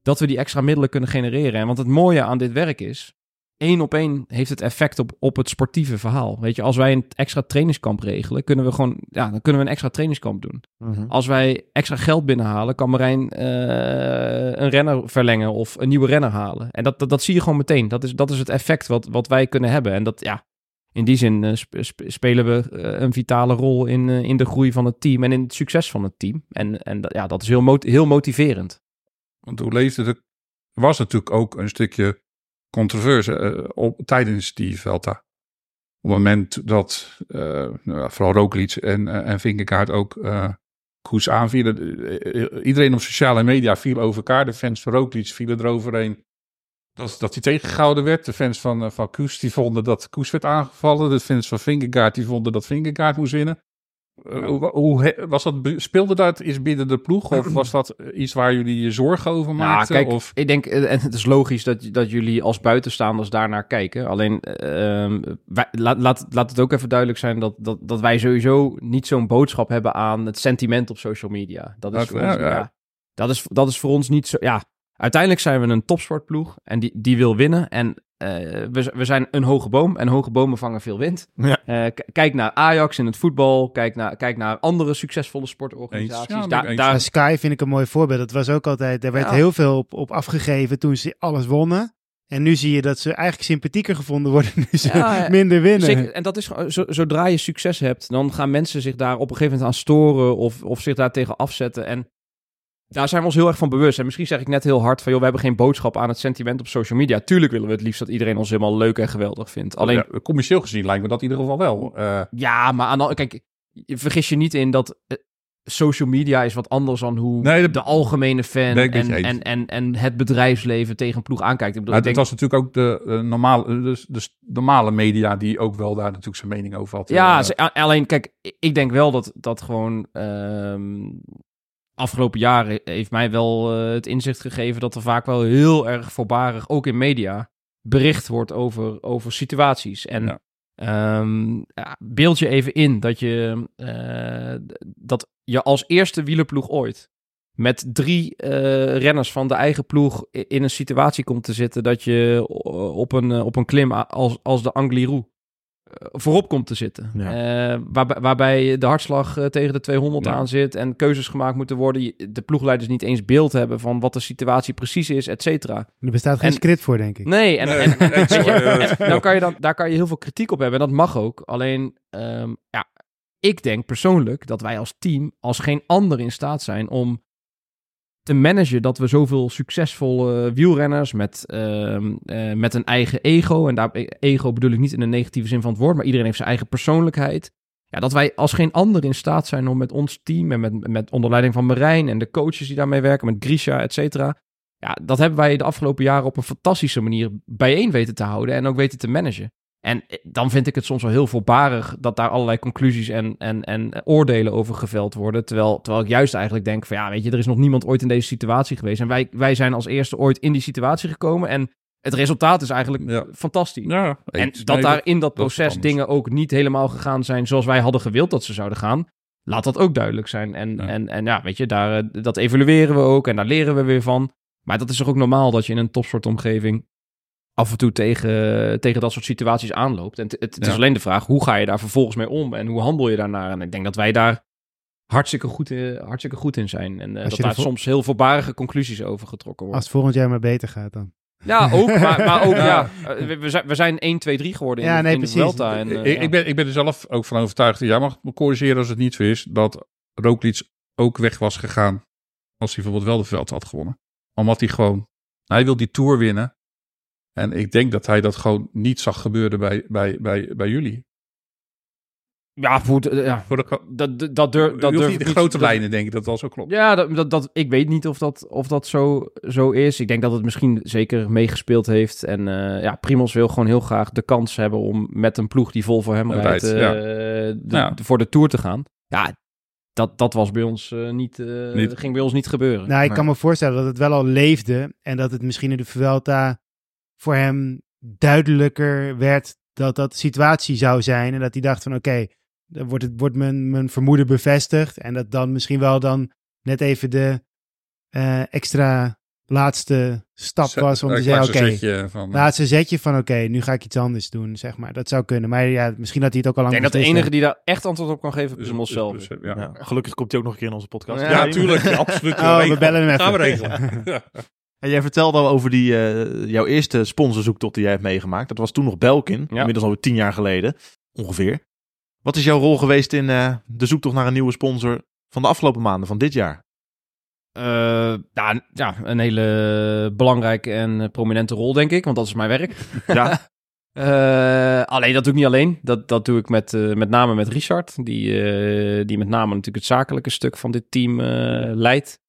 dat we die extra middelen kunnen genereren. En want het mooie aan dit werk is, één op één heeft het effect op, op het sportieve verhaal. Weet je, als wij een extra trainingskamp regelen, kunnen we gewoon, ja, dan kunnen we een extra trainingskamp doen. Als wij extra geld binnenhalen, kan Marijn eh, een renner verlengen of een nieuwe renner halen. En dat, dat, dat zie je gewoon meteen. Dat is, dat is het effect wat, wat wij kunnen hebben. En dat, ja, in die zin eh, sp- sp- spelen we eh, een vitale rol in, in de groei van het team en in het succes van het team. En, en dat- ja, dat is heel, mot- heel motiverend. Want hoe leefde de er was natuurlijk ook een stukje controverse eh, op, tijdens die Velta. Op het moment dat eh, nou vooral Roglic en, eh, en Vingegaard ook koers aanvielen. iedereen op sociale media viel over elkaar. De fans van Roglic vielen eroverheen dat, dat hij tegengehouden werd. De fans van, van Koes die vonden dat Koes werd aangevallen. De fans van Vingegaard die vonden dat Vingegaard moest winnen. Eh, hoe, was dat, speelde dat iets binnen de ploeg? Of was dat iets waar jullie je zorgen over Nou, maakten? kijk, of, ik denk, eh, en het is logisch dat, dat jullie als buitenstaanders daarnaar kijken. Alleen, eh, ehm, wij, laat, laat, laat het ook even duidelijk zijn dat, dat, dat wij sowieso niet zo'n boodschap hebben aan het sentiment op social media. Dat is, Dat- voor ja, ons, ja. ja, dat is, dat is voor ons niet zo... Ja, uiteindelijk zijn we een topsportploeg en die, die wil winnen. En eh, we, we zijn een hoge boom en hoge bomen vangen veel wind. Ja. Eh, kijk naar Ajax in het voetbal, kijk naar, kijk naar andere succesvolle sportorganisaties. Eens, ja, daar, eens. daar, Maar Sky vind ik een mooi voorbeeld. Dat was ook altijd, daar werd Ja. heel veel op, op afgegeven toen ze alles wonnen. En nu zie je dat ze eigenlijk sympathieker gevonden worden nu ze Ja, minder winnen. Zeker, en dat is zodra je succes hebt, dan gaan mensen zich daar op een gegeven moment aan storen of, of zich daar tegen afzetten. En daar zijn we ons heel erg van bewust. En misschien zeg ik net heel hard van, joh, we hebben geen boodschap aan het sentiment op social media. Tuurlijk willen we het liefst dat iedereen ons helemaal leuk en geweldig vindt. Alleen, ja, commercieel gezien lijkt me dat in ieder geval wel. Eh, ja, maar aan kijk, je- vergis je niet in dat eh, social media is wat anders dan hoe Nee, dat- de algemene fan en, en, en, en het bedrijfsleven tegen een ploeg aankijkt. Ik bedoel, ik denk- was natuurlijk ook de, eh, normale, de, de normale media die ook wel daar natuurlijk zijn mening over had. Ja, alleen kijk, ik denk wel dat dat gewoon ehm, afgelopen jaren heeft mij wel eh, het inzicht gegeven dat er vaak wel heel erg voorbarig, ook in media, bericht wordt over, over situaties. En Ja. ehm, ja, beeld je even in dat je, eh, dat je als eerste wielerploeg ooit met drie eh, renners van de eigen ploeg in een situatie komt te zitten dat je op een, op een klim als, als de Angliru voorop komt te zitten. Ja. Eh, waarbij, waarbij de hartslag eh, tegen de 200 Ja. aan zit en keuzes gemaakt moeten worden. De ploegleiders niet eens beeld hebben van wat de situatie precies is, et cetera. er bestaat geen en- script voor, denk ik. Nee, en, Nee, je, kan je dan, daar kan je heel veel kritiek op hebben en dat mag ook. Alleen, ehm, ja, ik denk persoonlijk dat wij als team als geen ander in staat zijn om te managen dat we zoveel succesvolle wielrenners met, ehm, eh, met een eigen ego, en daar ego bedoel ik niet in de negatieve zin van het woord, maar iedereen heeft zijn eigen persoonlijkheid. Ja, dat wij als geen ander in staat zijn om met ons team en met, met onder leiding van Marijn en de coaches die daarmee werken, met Grisha, et cetera. Ja, dat hebben wij de afgelopen jaren op een fantastische manier bijeen weten te houden en ook weten te managen. En eh, dan vind ik het soms wel heel voorbarig dat daar allerlei conclusies en, en, en oordelen over geveld worden. Terwijl, terwijl ik juist eigenlijk denk van ja, weet je, er is nog niemand ooit in deze situatie geweest. En wij, wij zijn als eerste ooit in die situatie gekomen. En het resultaat is eigenlijk Ja. fantastisch. Ja, En dat daar in dat proces dingen ook niet helemaal gegaan zijn zoals wij hadden gewild dat ze zouden gaan. Laat dat ook duidelijk zijn. En Ja. ja, en, en ja weet je, daar, eh, dat evalueren we ook en daar leren we weer van. Maar dat is toch ook normaal dat je in een topsportomgeving af en toe tegen, tegen dat soort situaties aanloopt. En het, het, is alleen de vraag, hoe ga je daar vervolgens mee om en hoe handel je daarnaar? En ik denk dat wij daar hartstikke goed, in- hartstikke goed in zijn. En eh, dat daar soms heel voorbarige conclusies over getrokken worden. Als het volgend jaar maar beter gaat dan. Ja, ook. Maar, maar ook, Ja. ja. eh, We, we zijn, we zijn 1, 2, 3 geworden in, Ja, de, nee, in de precies. Vuelta. En, eh, ik, ja. ik, ben, ik ben er zelf ook van overtuigd. Jij mag me corrigeren als het niet zo is. Dat Roglic ook weg was gegaan. Als hij bijvoorbeeld wel de veld had gewonnen. Omdat hij gewoon. Hij wil die tour winnen. En ik denk dat hij dat gewoon niet zag gebeuren bij, bij, bij, bij jullie. Ja, goed, eh, ja. Voor de, Dat, dat, dat, durf, dat durf de niet- grote dat- lijnen, denk ik dat wel zo klopt. Ja, dat, dat, dat, ik weet niet of dat, of dat zo, zo is. Ik denk dat het misschien zeker meegespeeld heeft. En eh ja, Primos wil gewoon heel graag de kans hebben om met een ploeg die vol voor hem Rijdt, rijdt, eh, ja. de- Ja. voor de Tour te gaan. Ja, dat, dat was bij ons eh, niet, eh, Niet. ging bij ons niet gebeuren. Nou, ik Nee. kan me voorstellen dat het wel al leefde. En dat het misschien in de Vuelta voor hem duidelijker werd dat dat de situatie zou zijn. En dat hij dacht van oké, dan wordt, het, wordt mijn, mijn vermoeden bevestigd. En dat dan misschien wel dan net even de eh, extra laatste stap was om te ik zeggen oké, zo'n zetje van, eh, laatste zetje van oké, nu ga ik iets anders doen, zeg maar. Dat zou kunnen. Maar ja, misschien had hij het ook al lang ik denk dat de enige heeft. die daar echt antwoord op kan geven, is is- zelf. is- ja. Ja, gelukkig komt hij ook nog een keer in onze podcast. Ja, Ja, Karim. tuurlijk. absoluut. Oh, we bellen hem Gaan we regelen. En jij vertelde al over die, eh, jouw eerste sponsorzoektocht die jij hebt meegemaakt. Dat was toen nog Belkin, Ja. inmiddels alweer tien jaar geleden, ongeveer. Wat is jouw rol geweest in eh, de zoektocht naar een nieuwe sponsor van de afgelopen maanden, van dit jaar? Eh, ja, ja, een hele belangrijke en prominente rol, denk ik, want dat is mijn werk. Ja. Alleen dat doe ik niet alleen. Dat, dat doe ik met, met name met Richard, die, die met name natuurlijk het zakelijke stuk van dit team leidt.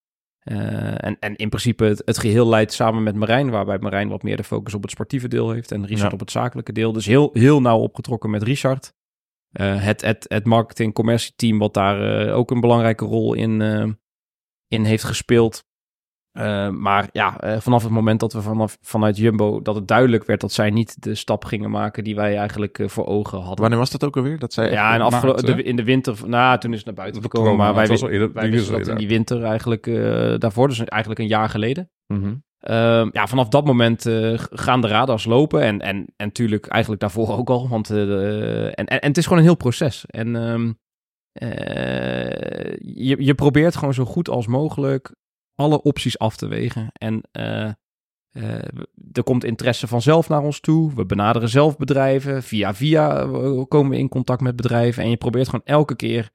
Eh, en, en in principe het, het geheel leidt samen met Marijn, waarbij Marijn wat meer de focus op het sportieve deel heeft en Richard Ja. op het zakelijke deel. Dus heel, heel nauw opgetrokken met Richard. Eh, het, het, het marketing-commercieteam, wat daar eh, ook een belangrijke rol in, in heeft gespeeld. Eh, maar ja, eh, vanaf het moment dat we vanaf, vanuit Jumbo, dat het duidelijk werd dat zij niet de stap gingen maken die wij eigenlijk eh, voor ogen hadden. Wanneer was dat ook alweer? Dat zij Ja, maart, de, in de winter, nou, toen is het naar buiten gekomen. corona, Maar wij, was eerder- wij wisten dat in die winter eigenlijk daarvoor, dus eigenlijk een jaar geleden. Ehm, ja, vanaf dat moment gaan de radars lopen. En, en, en natuurlijk eigenlijk daarvoor ook al. Want, en, en, en het is gewoon een heel proces. En ehm, eh, je, je probeert gewoon zo goed als mogelijk alle opties af te wegen. En eh, eh, er komt interesse vanzelf naar ons toe. We benaderen zelf bedrijven. Via via eh, komen we in contact met bedrijven. En je probeert gewoon elke keer...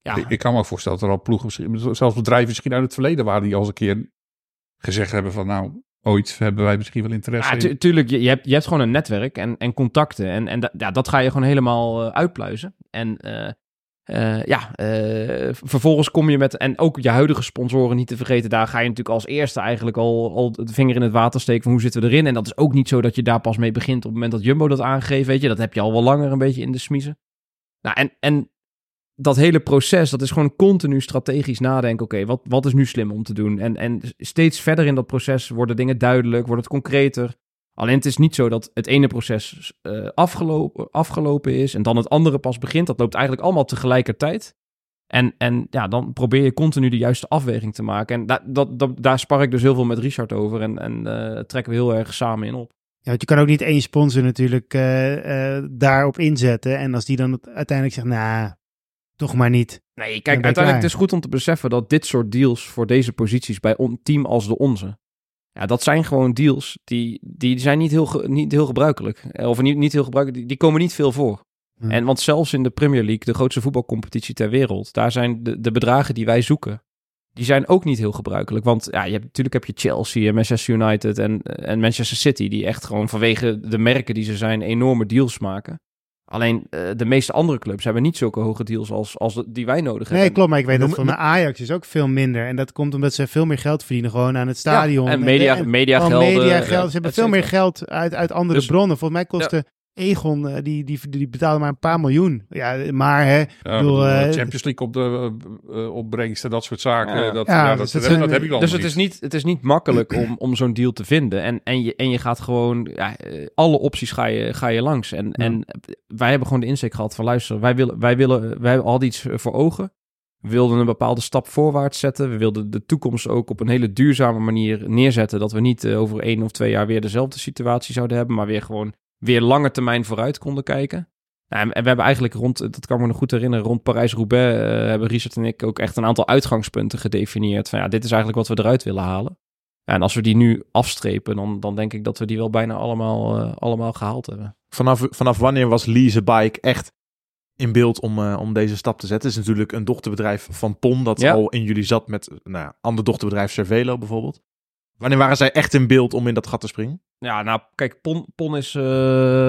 Ja, Ik, ik kan me ook voorstellen dat er al ploegen, misschien- zelfs bedrijven misschien uit het verleden waren die al eens een keer gezegd hebben van nou, ooit hebben wij misschien wel interesse Ja, in. tu- tuurlijk, je, je, hebt, je hebt gewoon een netwerk en, en contacten. En, en da- ja, dat ga je gewoon helemaal uitpluizen. En eh, ja, eh, vervolgens kom je met... En ook je huidige sponsoren niet te vergeten. Daar ga je natuurlijk als eerste eigenlijk al, al de vinger in het water steken van hoe zitten we erin. En dat is ook niet zo dat je daar pas mee begint op het moment dat Jumbo dat aangeeft. Weet je, dat heb je al wel langer een beetje in de smiezen. Nou, en, en dat hele proces, dat is gewoon continu strategisch nadenken. Oké, wat, wat is nu slim om te doen? En, en steeds verder in dat proces worden dingen duidelijk, wordt het concreter. Alleen het is niet zo dat het ene proces eh, afgelopen, afgelopen is en dan het andere pas begint. Dat loopt eigenlijk allemaal tegelijkertijd. En, en ja, dan probeer je continu de juiste afweging te maken. En da, dat, dat, daar spar ik dus heel veel met Richard over. En, en eh, trekken we heel erg samen in op. Ja, want je kan ook niet één sponsor natuurlijk eh, eh, daarop inzetten. En als die dan uiteindelijk zegt, nou, toch maar niet. Nee, kijk, uiteindelijk het is goed om te beseffen dat dit soort deals voor deze posities bij een team als de onze, ja, dat zijn gewoon deals die, die zijn niet heel, niet heel gebruikelijk. Eh, Of niet, niet heel gebruikelijk, die, die komen niet veel voor. Hmm. En want zelfs in de Premier League, de grootste voetbalcompetitie ter wereld, daar zijn de, de bedragen die wij zoeken, die zijn ook niet heel gebruikelijk. Want ja, je hebt, natuurlijk heb je Chelsea en Manchester United en, en Manchester City, die echt gewoon vanwege de merken die ze zijn enorme deals maken. Alleen eh, de meeste andere clubs hebben niet zulke hoge deals als, als die wij nodig Nee, hebben. klopt. Maar ik weet Noem- dat van mijn Ajax is ook veel minder. En dat komt omdat ze veel meer geld verdienen gewoon aan het stadion. Ja, en media, en, mediageld. eh, Ze hebben veel meer geld uit, uit andere Dus- bronnen. Volgens mij kostte Egon, eh, die, die, die betaalde maar een paar miljoen. Ja, maar hè, Ja, bedoel, bedoel, eh, Champions League op de eh, eh, opbrengsten, dat soort zaken. Ja. Dat, Ja, ja, dus dat, het dat, heb ik al Dus het is, niet, het is niet makkelijk om, om zo'n deal te vinden. En, en, je, en je gaat gewoon, ja, eh, alle opties ga je, ga je langs. En, en wij hebben gewoon de insteek gehad van luister, wij willen, wij willen, wij hebben al iets voor ogen. We wilden een bepaalde stap voorwaarts zetten. We wilden de toekomst ook op een hele duurzame manier neerzetten. Dat we niet eh, over één of twee jaar weer dezelfde situatie zouden hebben, maar weer gewoon weer lange termijn vooruit konden kijken. Nou, en we hebben eigenlijk rond, dat kan ik me nog goed herinneren, rond Parijs-Roubaix eh, hebben Richard en ik ook echt een aantal uitgangspunten gedefinieerd. Van ja, dit is eigenlijk wat we eruit willen halen. En als we die nu afstrepen, dan, dan denk ik dat we die wel bijna allemaal, eh, allemaal gehaald hebben. Vanaf, vanaf wanneer was Lease Bike echt in beeld om, eh, om deze stap te zetten? Het is natuurlijk een dochterbedrijf van PON dat Ja. al in jullie zat met nou ja, ander dochterbedrijf Cervelo bijvoorbeeld. Wanneer waren zij echt in beeld om in dat gat te springen? Ja, nou, kijk, Pon, Pon is eh,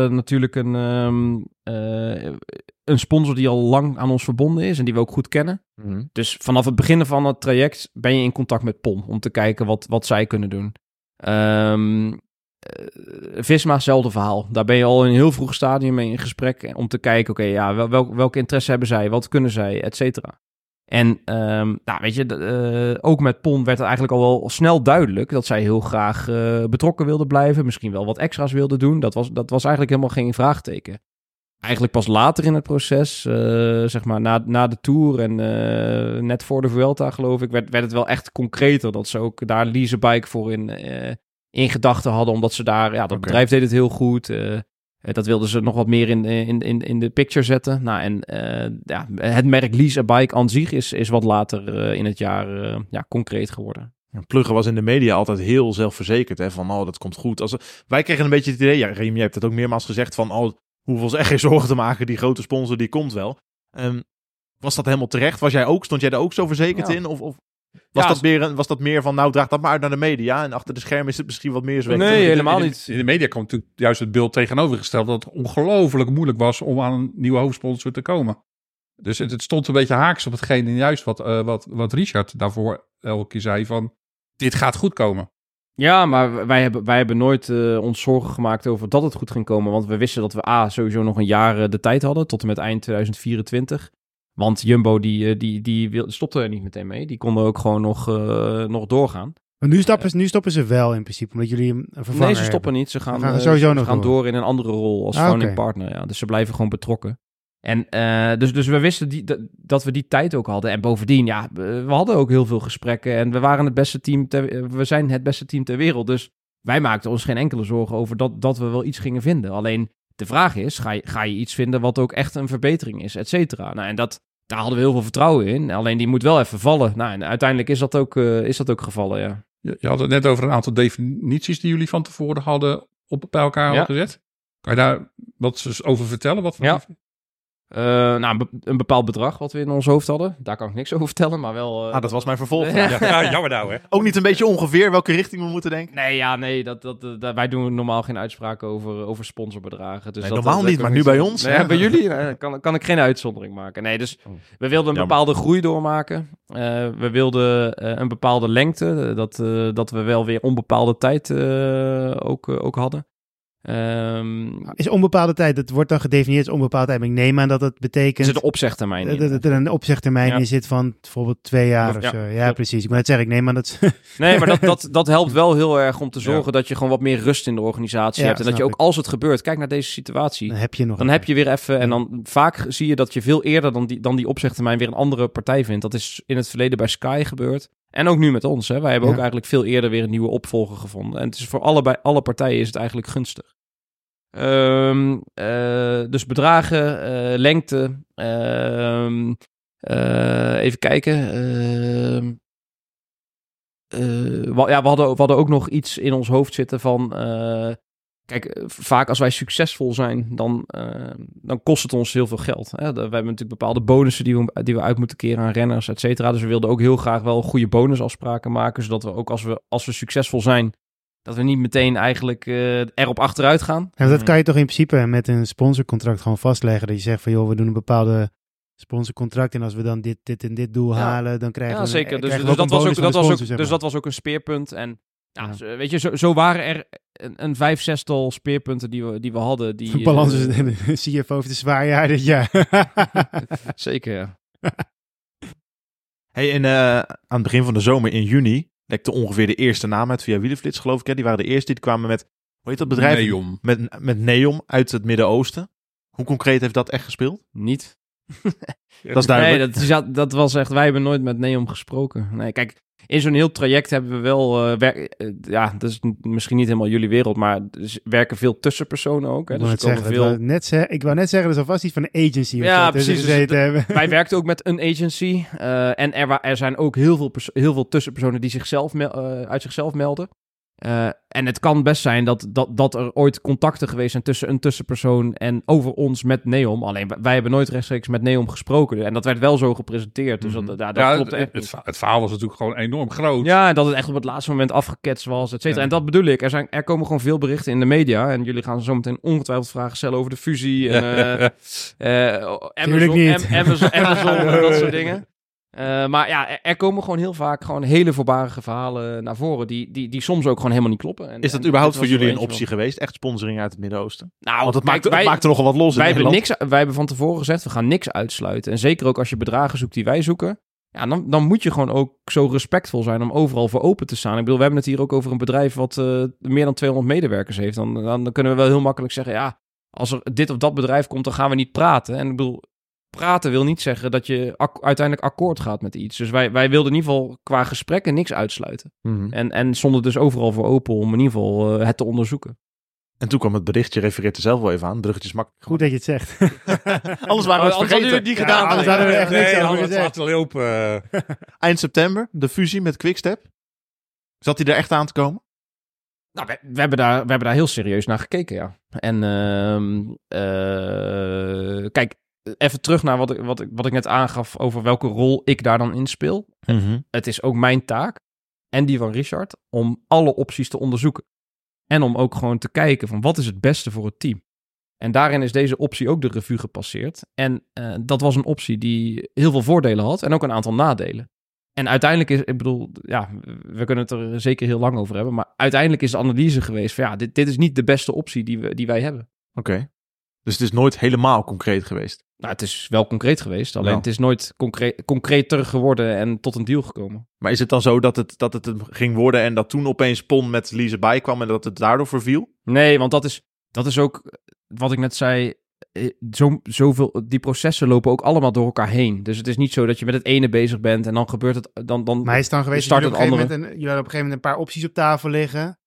natuurlijk een, ehm, eh, een sponsor die al lang aan ons verbonden is en die we ook goed kennen. Dus vanaf het begin van het traject ben je in contact met PON om te kijken wat, wat zij kunnen doen. Ehm eh, Visma, hetzelfde verhaal. Daar ben je al in een heel vroeg stadium mee in gesprek om te kijken, oké, ja, wel, welk, welke interesse hebben zij, wat kunnen zij, et cetera. En ehm, nou, weet je, eh, ook met PON werd het eigenlijk al wel snel duidelijk dat zij heel graag eh, betrokken wilden blijven, misschien wel wat extra's wilden doen. Dat was, dat was eigenlijk helemaal geen vraagteken. Eigenlijk pas later in het proces, eh, zeg maar na, na de Tour en net voor de Vuelta geloof ik, werd, werd het wel echt concreter dat ze ook daar Lease Bike voor in, in gedachten hadden. Omdat ze daar, ja, dat bedrijf deed het heel goed. Eh, eh, dat wilden ze nog wat meer in, in, in, in de picture zetten. Nou, en eh, ja, het merk Lease Bike aan zich is, is wat later eh, in het jaar eh, ja, concreet geworden. Pluggen was in de media altijd heel zelfverzekerd. Hè, van, oh, dat komt goed. Als, wij kregen een beetje het idee, ja, Riem, jij hebt het ook meermaals gezegd, van, oh, hoeveel ze echt geen zorgen te maken. Die grote sponsor, die komt wel. Ehm, was dat helemaal terecht? Was jij ook, stond jij daar ook zo verzekerd Ja. in? Of, of Was, Ja, dat meer, een- was dat meer van, nou draag dat maar uit naar de media. En achter de schermen is het misschien wat meer zweet. Nee, helemaal in de- niet. In de media kwam natuurlijk juist het beeld tegenovergesteld dat het ongelooflijk moeilijk was om aan een nieuwe hoofdsponsor te komen. Dus het, het stond een beetje haaks op hetgeen juist wat, eh, wat, wat Richard daarvoor elke keer zei van dit gaat goed komen. Ja, maar wij hebben, wij hebben nooit eh, ons zorgen gemaakt over dat het goed ging komen. Want we wisten dat we A, sowieso nog een jaar eh, de tijd hadden, tot en met eind 2024. Want Jumbo, die, eh, die, die wil, stopte er niet meteen mee. Die konden ook gewoon nog, eh, nog doorgaan. Maar nu stoppen, ze- nu stoppen ze wel in principe, omdat jullie een vervanger nee, ze stoppen hebben. niet. Ze gaan, gaan eh, sowieso ze nog gaan door. door. in een andere rol als Ah, partner. Ja. Dus ze blijven gewoon betrokken. En eh, dus, dus we wisten die, dat, dat we die tijd ook hadden. En bovendien, ja, we we hadden ook heel veel gesprekken. En we waren het beste team ter, we zijn het beste team ter wereld. Dus wij maakten ons geen enkele zorgen over dat, dat we wel iets gingen vinden. Alleen de vraag is, ga je, ga je iets vinden wat ook echt een verbetering is, et cetera. Nou, en dat, daar hadden we heel veel vertrouwen in. Alleen die moet wel even vallen. Nou, en uiteindelijk is dat ook, eh, is dat ook gevallen, ja. Je, je had het net over een aantal definities die jullie van tevoren hadden op bij elkaar Ja. gezet. Kan je daar wat over vertellen? Wat voor Ja. Eh, nou, een be- een bepaald bedrag wat we in ons hoofd hadden. Daar kan ik niks over vertellen, maar wel... eh, Ah, dat was mijn vervolg. Ja. Ja, jammer nou hè. Ook niet een beetje ongeveer welke richting we moeten denken? Nee, ja, nee, dat, dat, dat- wij doen normaal geen uitspraken over, over sponsorbedragen. Dus Nee, dat, normaal dat niet, maar nu bij ons, Nee, bij jullie eh, kan, kan ik geen uitzondering maken. Nee, dus we wilden een Jammer. bepaalde groei doormaken. Eh, we wilden eh, een bepaalde lengte, dat, eh, dat we wel weer onbepaalde tijd eh, ook, ook hadden. Ehm, Is onbepaalde tijd, dat wordt dan gedefinieerd als onbepaalde tijd. Maar ik neem aan dat het er betekent zit een opzegtermijn dat, in. dat er een opzegtermijn Ja. in zit van bijvoorbeeld twee jaar of zo. Ja, precies. Ik moet net zeggen, ik neem aan dat... Nee, maar dat, dat, dat helpt wel heel erg om te zorgen dat je gewoon wat meer rust in de organisatie hebt. En dat je ook als het gebeurt, kijk naar deze situatie. dan heb je nog... Dan heb je weer even, en dan vaak zie je dat je veel eerder dan die, dan die opzegtermijn weer een andere partij vindt. Dat is in het verleden bij Sky gebeurd. En ook nu met ons. Hè. Wij hebben Ja. ook eigenlijk veel eerder weer een nieuwe opvolger gevonden. En het is voor allebei, alle partijen is het eigenlijk gunstig. Ehm, eh, dus bedragen, eh, lengte. ehm, eh, even kijken. ehm, eh, ja, we, hadden, we hadden ook nog iets in ons hoofd zitten van. Kijk, eh, vaak als wij succesvol zijn, dan, eh, dan kost het ons heel veel geld. Hè? We hebben natuurlijk bepaalde bonussen die we, die we uit moeten keren aan renners, et cetera. Dus we wilden ook heel graag wel goede bonusafspraken maken, zodat we ook als we, als we succesvol zijn, dat we niet meteen eigenlijk eh, erop achteruit gaan. Ja, dat kan je toch in principe met een sponsorcontract gewoon vastleggen. Dat je zegt van, joh, we doen een bepaalde sponsorcontract. En als we dan dit, dit en dit doel Ja. halen, dan krijgen Ja, we... zeker. Dus, dus, dat, was ook, dat, was dus dat was ook een speerpunt. En ja, Ja. zo- weet je, zo, zo waren er een, een vijf, zestal speerpunten die we, die we hadden. Die, De balans eh, is de CFO heeft een zwaar jaar dit jaar. Zeker, ja. Hey, en eh, aan het begin van de zomer in juni lekte ongeveer de eerste naam uit via Wielenflits, geloof ik. Hè? Die waren de eerste die kwamen met, hoe heet dat bedrijf? Neom. Met, met Neom uit het Midden-Oosten. Hoe concreet heeft dat echt gespeeld? Niet. Dat is duidelijk. Nee, dat, dat was echt, wij hebben nooit met Neom gesproken. Nee, kijk, in zo'n heel traject hebben we wel, eh, eh, ja, dat is misschien niet helemaal jullie wereld, maar er is- werken veel tussenpersonen ook. Hè, Ik dus net zeggen, veel... het wou net zeg- ik wou net zeggen, er zal vast iets van een agency Ja, precies, dus hebben. Wij werkten ook met een agency. eh, en er, er zijn ook heel veel, heel veel tussenpersonen die zichzelf uit zichzelf melden. Eh, en het kan best zijn dat, dat, dat er ooit contacten geweest zijn tussen een tussenpersoon en over ons met Neom. Alleen wij- hebben nooit rechtstreeks met Neom gesproken. En dat werd wel zo gepresenteerd. Dus dat, Mhm. ja, dat Ja, klopt het, echt het, verhaal was natuurlijk gewoon enorm groot. Ja, en dat het echt op het laatste moment afgeketst was, et cetera. Ja. En dat bedoel ik. Er, zijn, er komen gewoon veel berichten in de media. En jullie gaan zo meteen ongetwijfeld vragen stellen over de fusie. En, eh, eh, Amazon, niet. Am- Amazon, Amazon en dat soort dingen. Eh, maar ja, er, komen gewoon heel vaak gewoon hele voorbarige verhalen naar voren. Die, die, die soms ook gewoon helemaal niet kloppen. En, Is dat en überhaupt voor jullie een optie geweest? Echt sponsoring uit het Midden-Oosten? Nou, Want kijk, maakt, wij, maakt er nogal wat los in wij, hebben Nederland. niks, wij hebben van tevoren gezegd, we gaan niks uitsluiten. En zeker ook als je bedragen zoekt die wij zoeken. Ja, dan, dan moet je gewoon ook zo respectvol zijn om overal voor open te staan. Ik bedoel, we hebben het hier ook over een bedrijf wat eh, meer dan 200 medewerkers heeft. Dan, dan, dan kunnen we wel heel makkelijk zeggen, ja, als er dit of dat bedrijf komt, dan gaan we niet praten. En ik bedoel, praten wil niet zeggen dat je ak- uiteindelijk akkoord gaat met iets. Dus wij, wij wilden in ieder geval qua gesprekken niks uitsluiten. Mhm. En, en stonden dus overal voor open om in ieder geval eh, het te onderzoeken. En toen kwam het bericht, je refereert er zelf wel even aan. Het bruggetje is makkelijk. Goed dat je het zegt. Anders waren we het Anders hadden vergeten. jullie het niet Ja, gedaan. anders hadden we echt niks Nee, over het gezegd. Eind september, de fusie met Quickstep. Zat hij er echt aan te komen? Nou, we, we hebben daar, we hebben daar heel serieus naar gekeken, ja. En ehm, eh, kijk, even terug naar wat ik, wat, ik, wat ik net aangaf over welke rol ik daar dan in speel. Het is ook mijn taak en die van Richard om alle opties te onderzoeken. En om ook gewoon te kijken van wat is het beste voor het team. En daarin is deze optie ook de revue gepasseerd. En eh, dat was een optie die heel veel voordelen had en ook een aantal nadelen. En uiteindelijk is, ik bedoel, ja, we kunnen het er zeker heel lang over hebben. Maar uiteindelijk is de analyse geweest van ja, dit, dit is niet de beste optie die, we, die wij hebben. Oké. Dus het is nooit helemaal concreet geweest. Nou, het is wel concreet geweest. Alleen Wel. het is nooit concreet, concreter geworden en tot een deal gekomen. Maar is het dan zo dat het, dat het ging worden en dat toen opeens Pon met Lise bijkwam en dat het daardoor verviel? Nee, want dat is, dat is ook wat ik net zei. eh, Zo, zoveel, die processen lopen ook allemaal door elkaar heen. Dus het is niet zo dat je met het ene bezig bent en dan gebeurt het. Dan, dan, Maar is het dan geweest start dat jullie op, het een gegeven moment een, jullie op een gegeven moment een paar opties op tafel liggen.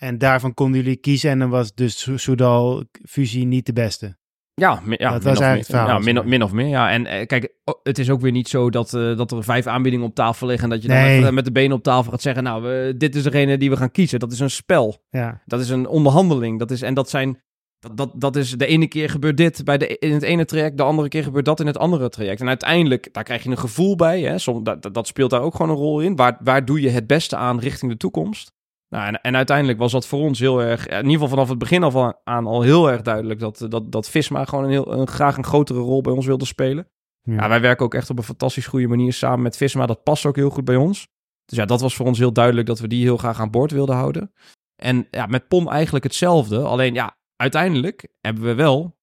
En daarvan konden jullie kiezen en dan was dus Soudal-fusie niet de beste. Ja, ja Dat was eigenlijk meer. het verhaal, Ja, min, of meer. Ja, en eh, kijk, het is ook weer niet zo dat, eh, dat er vijf aanbiedingen op tafel liggen. En dat je dan Nee. met de benen op tafel gaat zeggen: Nou, eh, dit is degene die we gaan kiezen. Dat is een spel. Ja, Dat is een onderhandeling. Dat is, en dat zijn. Dat, dat, dat is de ene keer gebeurt dit bij de, in het ene traject, de andere keer gebeurt dat in het andere traject. En uiteindelijk, daar krijg je een gevoel bij. Hè? Som, dat- dat speelt daar ook gewoon een rol in. Waar, waar doe je het beste aan richting de toekomst? Nou, en, en uiteindelijk was dat voor ons heel erg, in ieder geval vanaf het begin af aan, aan al heel erg duidelijk dat, dat, dat Visma gewoon een heel, een, graag een grotere rol bij ons wilde spelen. Ja. Ja, wij werken ook echt op een fantastisch goede manier samen met Visma. Dat past ook heel goed bij ons. Dus ja, dat was voor ons heel duidelijk dat we die heel graag aan boord wilden houden. En ja, met POM eigenlijk hetzelfde. Alleen ja, uiteindelijk hebben we wel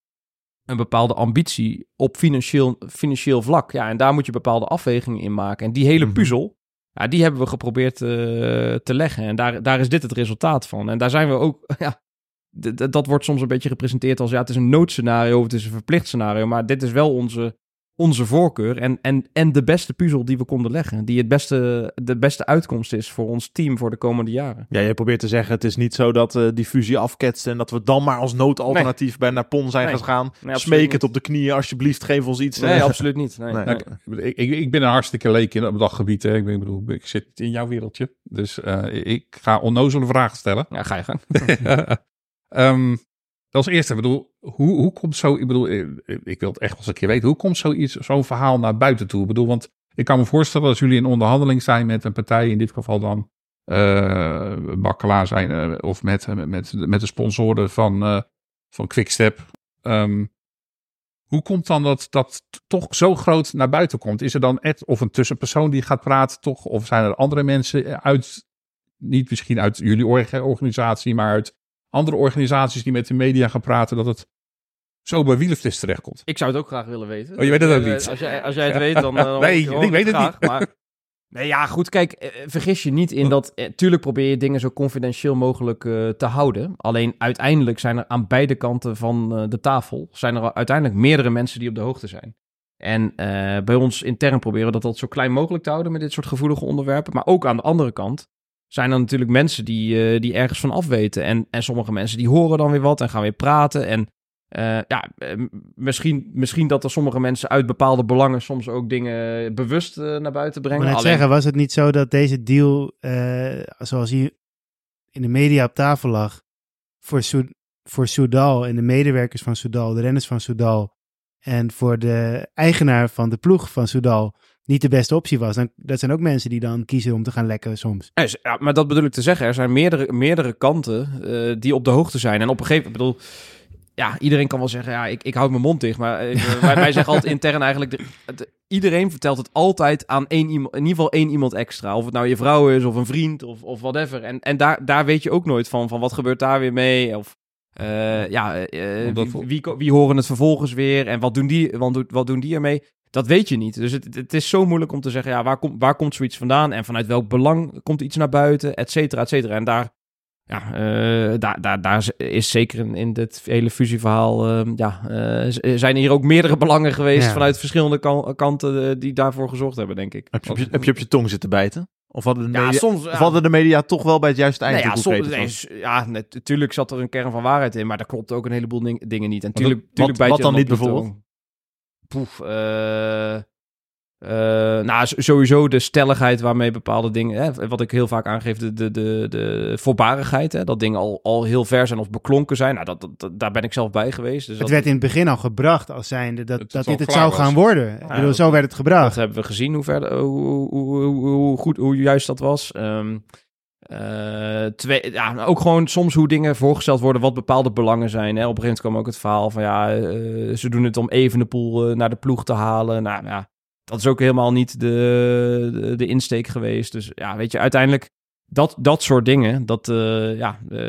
een bepaalde ambitie op financieel, financieel vlak. Ja, en daar moet je bepaalde afwegingen in maken. En die hele Mhm. puzzel, ja, die hebben we geprobeerd eh, te leggen. En daar, daar is dit het resultaat van. En daar zijn we ook, ja, dat wordt soms een beetje gepresenteerd als, ja, het is een noodscenario of het is een verplicht scenario. Maar dit is wel onze, onze voorkeur en, en, en de beste puzzel die we konden leggen. Die het beste, de beste uitkomst is voor ons team voor de komende jaren. Ja, jij probeert te zeggen, het is niet zo dat eh, die fusie afketst en dat we dan maar als noodalternatief bij naar Pon zijn Nee. gegaan. Nee, Smeek niet. het op de knieën, alsjeblieft, geef ons iets. Nee, eh. absoluut niet. Nee. Nou, ik, ik, ik ben een hartstikke leek in op dat gebied. Hè. Ik, ben- ik bedoel, ik zit in jouw wereldje. Dus eh, ik ga onnozele vragen stellen. Ja, ga je gang. Ehm, als eerste, ik bedoel, hoe, hoe komt zo, ik bedoel, eh, ik wil het echt wel eens een keer weten, hoe komt zoiets, zo'n verhaal naar buiten toe? Ik bedoel, want ik kan me voorstellen als jullie in onderhandeling zijn met een partij, in dit geval dan eh Bakkelaar zijn, eh, of met, met, met, de sponsoren van, eh van Quickstep. Ehm, hoe komt dan dat dat toch zo groot naar buiten komt? Is er dan Ed of een tussenpersoon die gaat praten, toch? Of zijn er andere mensen uit, niet misschien uit jullie orga- organisatie, maar uit andere organisaties die met de media gaan praten, dat het zo bij Wielerflits terechtkomt? Ik zou het ook graag willen weten. Oh, je weet het ook Eh, niet? Als jij, als jij het weet, dan... eh, Nee, hoor ik weet het graag, niet. Maar... Nee, ja, goed. Kijk, eh, vergis je niet in dat... eh, tuurlijk probeer je dingen zo confidentieel mogelijk te houden. Alleen uiteindelijk zijn er aan beide kanten van de tafel... zijn er uiteindelijk meerdere mensen die op de hoogte zijn. En bij ons intern proberen we dat, dat zo klein mogelijk te houden... met dit soort gevoelige onderwerpen. Maar ook aan de andere kant zijn er natuurlijk mensen die, eh, die ergens van afweten. En, en sommige mensen die horen dan weer wat en gaan weer praten. En eh, ja, misschien, misschien dat er sommige mensen uit bepaalde belangen soms ook dingen bewust eh, naar buiten Ik brengen. wil net Alleen- zeggen, was het niet zo dat deze deal, zoals hij in de media op tafel lag, voor, Soed- voor Soudal en de medewerkers van Soudal, de renners van Soudal, en voor de eigenaar van de ploeg van Soudal, niet de beste optie was. Dan, dat zijn ook mensen die dan kiezen om te gaan lekken soms. Ja, maar dat bedoel ik te zeggen. Er zijn meerdere, meerdere kanten eh, die op de hoogte zijn. En op een gegeven moment, ik bedoel, ja, iedereen kan wel zeggen, ja, ik, ik houd mijn mond dicht. Maar eh, wij, wij zeggen altijd intern eigenlijk, de- iedereen vertelt het altijd aan één iemand, in ieder geval één iemand extra. Of het nou je vrouw is of een vriend of, of whatever. En, en daar, daar weet je ook nooit van, van wat gebeurt daar weer mee? Of eh, ja, eh, wie, wie horen het vervolgens weer? En wat doen die, wat, doen- wat doen die ermee? Dat weet je niet. Dus het, het is zo moeilijk om te zeggen, ja, waar, komt waar komt zoiets vandaan? En vanuit welk belang komt iets naar buiten? Et cetera, et cetera. En daar, ja, eh, daar, daar, daar is zeker in, in dit hele fusieverhaal, eh, ja, eh, z- zijn hier ook meerdere belangen geweest Ja. vanuit verschillende kan- kanten eh, die daarvoor gezorgd hebben, denk ik. Heb je, op je, heb je op je tong zitten bijten? Of hadden de Ja, media, soms... of hadden de media toch wel bij het juiste eind Nee, ja, soms, nee, ja, net- natuurlijk zat er een kern van waarheid in, maar daar klopt ook een heleboel ding- dingen niet. En Wat- tuurlijk, wat- tuurlijk bijt wat je dan op niet je bijvoorbeeld? Poef, eh, eh, nou, sowieso de stelligheid waarmee bepaalde dingen, hè, wat ik heel vaak aangeef, de, de, de, de voorbarigheid, hè, dat dingen al, al heel ver zijn of beklonken zijn. Nou, dat, dat, daar ben ik zelf bij geweest. Dus Het dat, werd in het begin al gebracht als zijnde dat, het dat dit het zou was. gaan worden. Ik bedoel, dat- zo werd het dat gebracht. hebben we gezien hoe, ver, hoe, hoe, hoe, hoe goed, hoe juist dat was. Ehm, eh, twee, ja, ook gewoon soms hoe dingen voorgesteld worden, wat bepaalde belangen zijn. Hè. Op een gegeven moment kwam ook het verhaal van ja, eh, ze doen het om Evenepoel eh, naar de ploeg te halen. Nou ja, dat is ook helemaal niet de, de, de insteek geweest. Dus ja, weet je, uiteindelijk dat, dat soort dingen, dat, eh, ja, eh,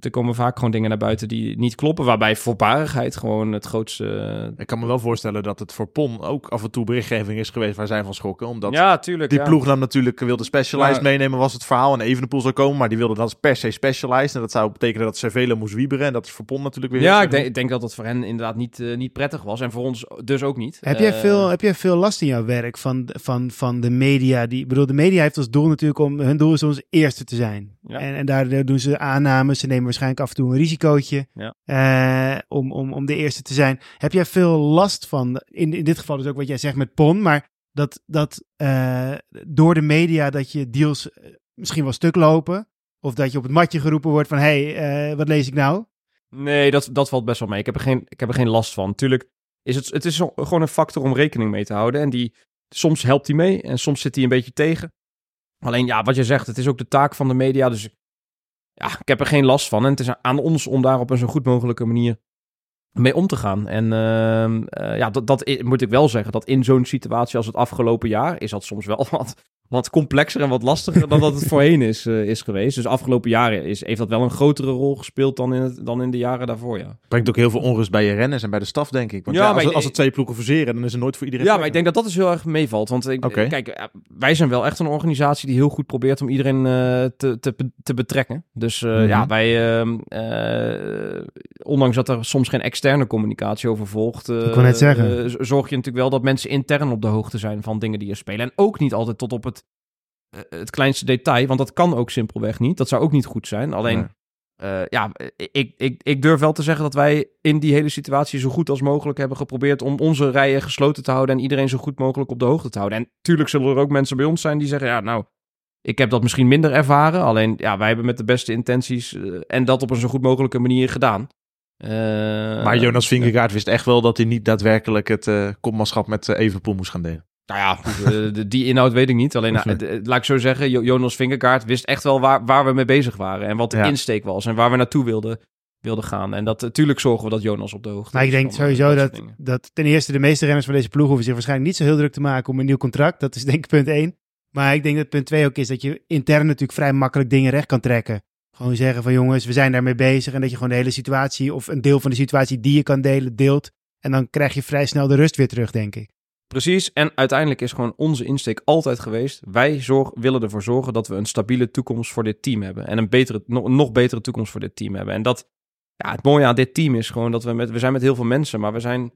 er komen vaak gewoon dingen naar buiten die niet kloppen. Waarbij voorbarigheid gewoon het grootste... eh, Ik kan me wel voorstellen dat het voor PON ook af en toe berichtgeving is geweest waar zij van schrokken. Omdat ja, tuurlijk. die ja. ploeg dan natuurlijk wilde Specialized Maar- meenemen, was het verhaal. En Evenepoel zou komen, maar die wilde dan per se Specialized. En dat zou betekenen dat Cervelo moest wieberen. En dat is voor PON natuurlijk weer... Ja, ik denk, ik denk dat het voor hen inderdaad niet, niet prettig was. En voor ons dus ook niet. Heb jij, veel, heb jij veel last in jouw werk van, van, van de media? Die, ik bedoel, de media heeft als doel natuurlijk om, hun doel is om als eerste te zijn. Ja. En, en daar doen ze aannames, ze nemen waarschijnlijk af en toe een risicootje Ja. eh, om, om, om de eerste te zijn. Heb jij veel last van, in, in dit geval dus ook wat jij zegt met PON, maar dat, dat eh, door de media dat je deals eh, misschien wel stuk lopen? Of dat je op het matje geroepen wordt van, hé, hey, wat lees ik nou? Nee, dat, dat valt best wel mee. Ik heb er geen, ik heb er geen last van. Tuurlijk is het, het is gewoon een factor om rekening mee te houden. En die, soms helpt die mee en soms zit die een beetje tegen. Alleen ja, wat je zegt, het is ook de taak van de media. Dus ja, ik heb er geen last van. En het is aan ons om daar op een zo goed mogelijke manier mee om te gaan. En ehm, eh, ja, dat, dat moet ik wel zeggen, dat in zo'n situatie als het afgelopen jaar is dat soms wel wat, wat complexer en wat lastiger dan dat het voorheen is, eh, is geweest. Dus afgelopen jaren is, heeft dat wel een grotere rol gespeeld dan in, het, dan in de jaren daarvoor, ja. Brengt ook heel veel onrust bij je renners en bij de staf, denk ik. Want Ja, ja, als, als er twee ploegen verseren, dan is er nooit voor iedereen Ja, maar ik denk dat dat dus heel erg meevalt. Want ik, kijk, eh, wij zijn wel echt een organisatie die heel goed probeert om iedereen te, te, te betrekken. Dus eh, Mhm. ja, wij, ehm, eh, ondanks dat er soms geen externe communicatie over volgt, eh, Ik wou net zeggen. z- zorg je natuurlijk wel dat mensen intern op de hoogte zijn van dingen die er spelen. En ook niet altijd tot op het, eh, het kleinste detail, want dat kan ook simpelweg niet. Dat zou ook niet goed zijn. Alleen, Nee. eh, ja, ik, ik, ik durf wel te zeggen dat wij in die hele situatie zo goed als mogelijk hebben geprobeerd om onze rijen gesloten te houden en iedereen zo goed mogelijk op de hoogte te houden. En tuurlijk zullen er ook mensen bij ons zijn die zeggen, ja, nou, ik heb dat misschien minder ervaren. Alleen, ja, wij hebben met de beste intenties en dat op een zo goed mogelijke manier gedaan. Eh, Maar Jonas Vingegaard wist echt wel dat hij niet daadwerkelijk het eh kopmanschap met eh, Evenepoel moest gaan delen. Nou ja, goed, die inhoud weet ik niet. Alleen, nou, laat ik zo zeggen, Jo- Jonas Vingegaard wist echt wel waar, waar we mee bezig waren. En wat de Ja. insteek was en waar we naartoe wilden, wilden gaan. En dat, natuurlijk zorgen we dat Jonas op de hoogte Maar ik denk van, sowieso dat, dingen. dat ten eerste de meeste renners van deze ploeg hoeven zich waarschijnlijk niet zo heel druk te maken om een nieuw contract. Dat is denk ik punt één. Maar ik denk dat punt twee ook is dat je intern natuurlijk vrij makkelijk dingen recht kan trekken. Gewoon zeggen van jongens, we zijn daarmee bezig. En dat je gewoon de hele situatie of een deel van de situatie die je kan delen, deelt. En dan krijg je vrij snel de rust weer terug, denk ik. Precies, en uiteindelijk is gewoon onze insteek altijd geweest. Wij zorg, willen ervoor zorgen dat we een stabiele toekomst voor dit team hebben. En een betere, nog, nog betere toekomst voor dit team hebben. En dat, ja, het mooie aan dit team is gewoon dat we met, we zijn met heel veel mensen, maar we zijn,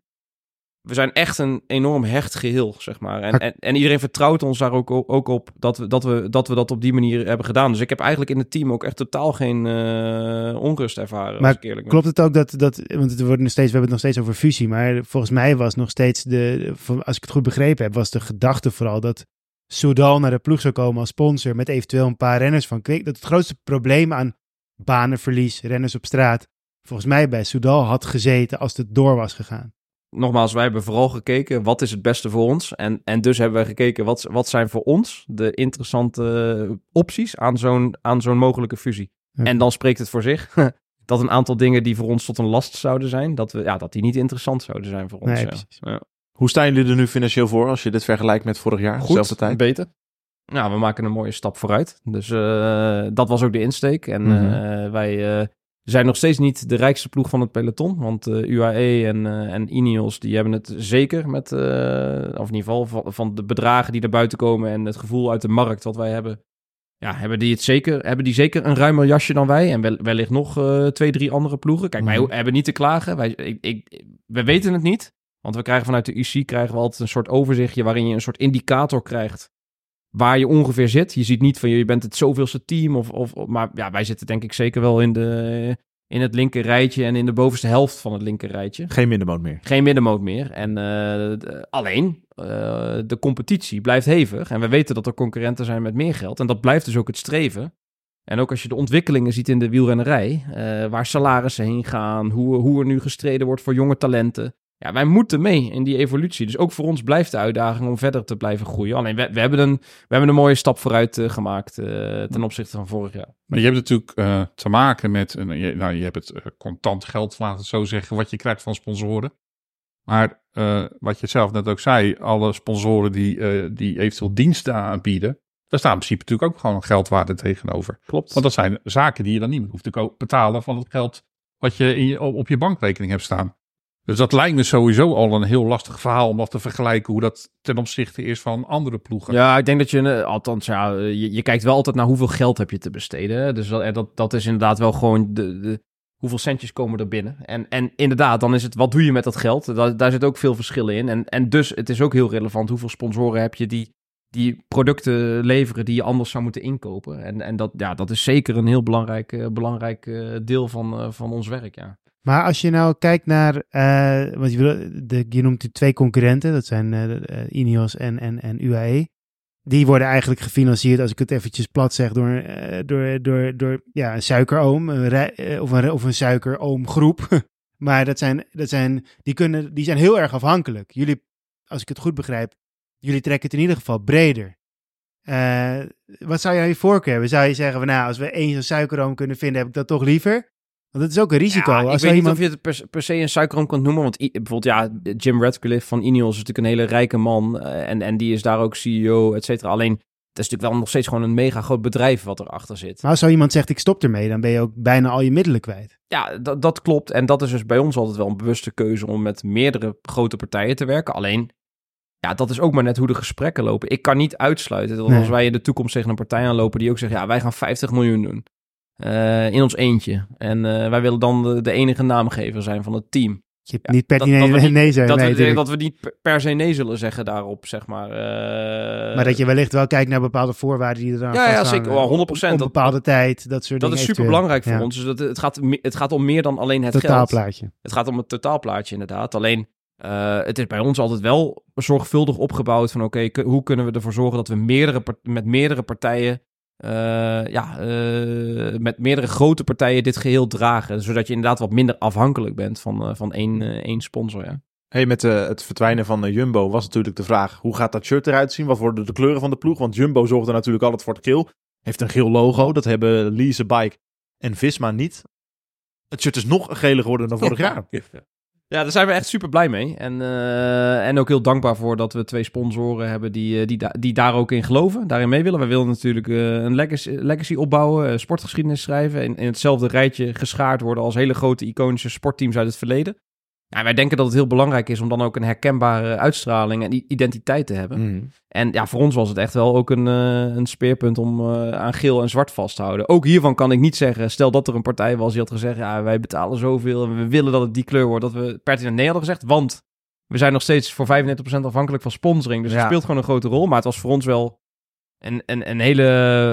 we zijn echt een enorm hecht geheel, zeg maar. En, en, en iedereen vertrouwt ons daar ook, ook op dat we, dat, we, dat we dat op die manier hebben gedaan. Dus ik heb eigenlijk in het team ook echt totaal geen eh, onrust ervaren. Maar. Klopt het ook dat, dat want het wordt nog steeds, we hebben het nog steeds over fusie, maar volgens mij was nog steeds de, als ik het goed begrepen heb, was de gedachte vooral dat Soudal naar de ploeg zou komen als sponsor met eventueel een paar renners van. Dat het grootste probleem aan banenverlies, renners op straat, volgens mij bij Soudal had gezeten als het door was gegaan. Nogmaals, wij hebben vooral gekeken wat is het beste voor ons. En, en dus hebben we gekeken wat, wat zijn voor ons de interessante opties aan zo'n, aan zo'n mogelijke fusie. Ja. En dan spreekt het voor zich dat een aantal dingen die voor ons tot een last zouden zijn, dat, we, ja, dat die niet interessant zouden zijn voor ons. Nee, ja. precies. Ja. Hoe staan jullie er nu financieel voor als je dit vergelijkt met vorig jaar, dezelfde tijd? beter. Nou, we maken een mooie stap vooruit. Dus eh, dat was ook de insteek. En Mhm. eh, wij eh, zijn nog steeds niet de rijkste ploeg van het peloton. Want eh, UAE en, eh, en Ineos, die hebben het zeker met... eh, of in ieder geval van, van de bedragen die er buiten komen... en het gevoel uit de markt wat wij hebben... Ja, hebben die, het zeker, hebben die zeker een ruimer jasje dan wij. En wel, wellicht nog twee, drie andere ploegen. Kijk, wij Mhm. hebben niet te klagen. Wij, ik, ik, we weten het niet. Want we krijgen vanuit de UC krijgen we altijd een soort overzichtje... waarin je een soort indicator krijgt waar je ongeveer zit. Je ziet niet van je bent het zoveelste team. Of, of, maar ja, wij zitten denk ik zeker wel in de, in het linker rijtje en in de bovenste helft van het linker rijtje. Geen middenmoot meer. Geen middenmoot meer. En eh, alleen, eh, de competitie blijft hevig. En we weten dat er concurrenten zijn met meer geld. En dat blijft dus ook het streven. En ook als je de ontwikkelingen ziet in de wielrennerij, eh, waar salarissen heen gaan, hoe, hoe er nu gestreden wordt voor jonge talenten. Ja, wij moeten mee in die evolutie. Dus ook voor ons blijft de uitdaging om verder te blijven groeien. Alleen, we, we, hebben, een, we hebben een mooie stap vooruit eh, gemaakt eh, ten opzichte van vorig jaar. Maar je hebt natuurlijk eh, te maken met, een, je, nou, je hebt het contant geld, laten we het zo zeggen, wat je krijgt van sponsoren. Maar eh, wat je zelf net ook zei, alle sponsoren die, eh, die eventueel diensten aanbieden, daar staat in principe natuurlijk ook gewoon een geldwaarde tegenover. Klopt. Want dat zijn zaken die je dan niet meer hoeft te betalen van het geld wat je, in je op je bankrekening hebt staan. Dus dat lijkt me sowieso al een heel lastig verhaal om dat te vergelijken hoe dat ten opzichte is van andere ploegen. Ja, ik denk dat je, eh, althans, ja, je, kijkt wel altijd naar hoeveel geld heb je te besteden. Dus dat, eh, dat, dat is inderdaad wel gewoon de, hoeveel centjes komen er binnen. En, en inderdaad, dan is het, wat doe je met dat geld? Daar, daar zit ook veel verschillen in. En, en dus, het is ook heel relevant hoeveel sponsoren heb je die, die producten leveren die je anders zou moeten inkopen. En, en dat, ja, dat is zeker een heel belangrijk, eh, belangrijk deel van, van ons werk, ja. Maar als je nou kijkt naar, eh, want je, de, noemt twee concurrenten, dat zijn eh, Ineos en, en, en UAE. Die worden eigenlijk gefinancierd, als ik het eventjes plat zeg, door, door, door, door ja, een suikeroom of, een, of een suikeroomgroep. maar dat zijn, dat zijn, die, kunnen, die zijn heel erg afhankelijk. Jullie, als ik het goed begrijp, jullie trekken het in ieder geval breder. Wat zou jij je voorkeur hebben? Zou je zeggen van nou, als we één zo'n suikeroom kunnen vinden, heb ik dat toch liever? Want dat is ook een risico. Ja, ik als weet er niet of je het per, per se een suikeroom kunt noemen. Want bijvoorbeeld, ja, Jim Radcliffe van Ineos is natuurlijk een hele rijke man. eh, en, en die is daar ook CEO, et cetera. Alleen, het is natuurlijk wel nog steeds gewoon een mega groot bedrijf wat erachter zit. Maar als zo iemand zegt, ik stop ermee, dan ben je ook bijna al je middelen kwijt. Ja, dat, dat klopt. En dat is dus bij ons altijd wel een bewuste keuze om met meerdere grote partijen te werken. Alleen, ja, dat is ook maar net hoe de gesprekken lopen. Ik kan niet uitsluiten dat Nee. als wij in de toekomst tegen een partij aanlopen die ook zegt, ja, wij gaan 50 miljoen doen. Eh, in ons eentje. En eh, wij willen dan de, de enige naamgever zijn van het team. Je hebt Ja, niet per dat- dat we nee, niet- nee zeggen. dat, nee, we, dat we niet per- se nee zullen zeggen daarop, zeg maar. eh, maar dat je wellicht wel kijkt naar bepaalde voorwaarden die er aan Ja, ja, zeker. Wel, 100%. Om, om Dat- bepaalde tijd, dat soort dat dingen. is super belangrijk voor Ja. ons. Dus dat, het, gaat, het gaat om meer dan alleen het geld. Totaalplaatje. Het gaat om het totaalplaatje inderdaad. Alleen, het is bij ons altijd wel zorgvuldig opgebouwd van... oké, hoe kunnen we ervoor zorgen dat we meerdere met meerdere partijen... eh, ja, eh, met meerdere grote partijen dit geheel dragen. Zodat je inderdaad wat minder afhankelijk bent van, eh, van één, één sponsor. Ja. Hey, met eh, het verdwijnen van Jumbo was natuurlijk de vraag: hoe gaat dat shirt eruit zien? Wat worden de kleuren van de ploeg? Want Jumbo zorgde natuurlijk altijd voor het geel. Heeft een geel logo. Dat hebben Lease Bike en Visma niet. Het shirt is nog geler geworden dan vorig jaar. Ja, daar zijn we echt super blij mee. En, eh, en ook heel dankbaar voor dat we twee sponsoren hebben die, eh, die, die daar ook in geloven, daarin mee willen. Wij willen natuurlijk eh, een legacy, legacy opbouwen, sportgeschiedenis schrijven. In, in hetzelfde rijtje geschaard worden als hele grote iconische sportteams uit het verleden. Ja, wij denken dat het heel belangrijk is om dan ook een herkenbare uitstraling en identiteit te hebben. Mhm. En ja, voor ons was het echt wel ook een, eh, een speerpunt om eh, aan geel en zwart vast te houden. Ook hiervan kan ik niet zeggen, stel dat er een partij was die had gezegd, ja, wij betalen zoveel en we willen dat het die kleur wordt, dat we pertinent nee hadden gezegd, want we zijn nog steeds voor 35% afhankelijk van sponsoring. Dus Ja. het speelt gewoon een grote rol, maar het was voor ons wel een, een, een, hele,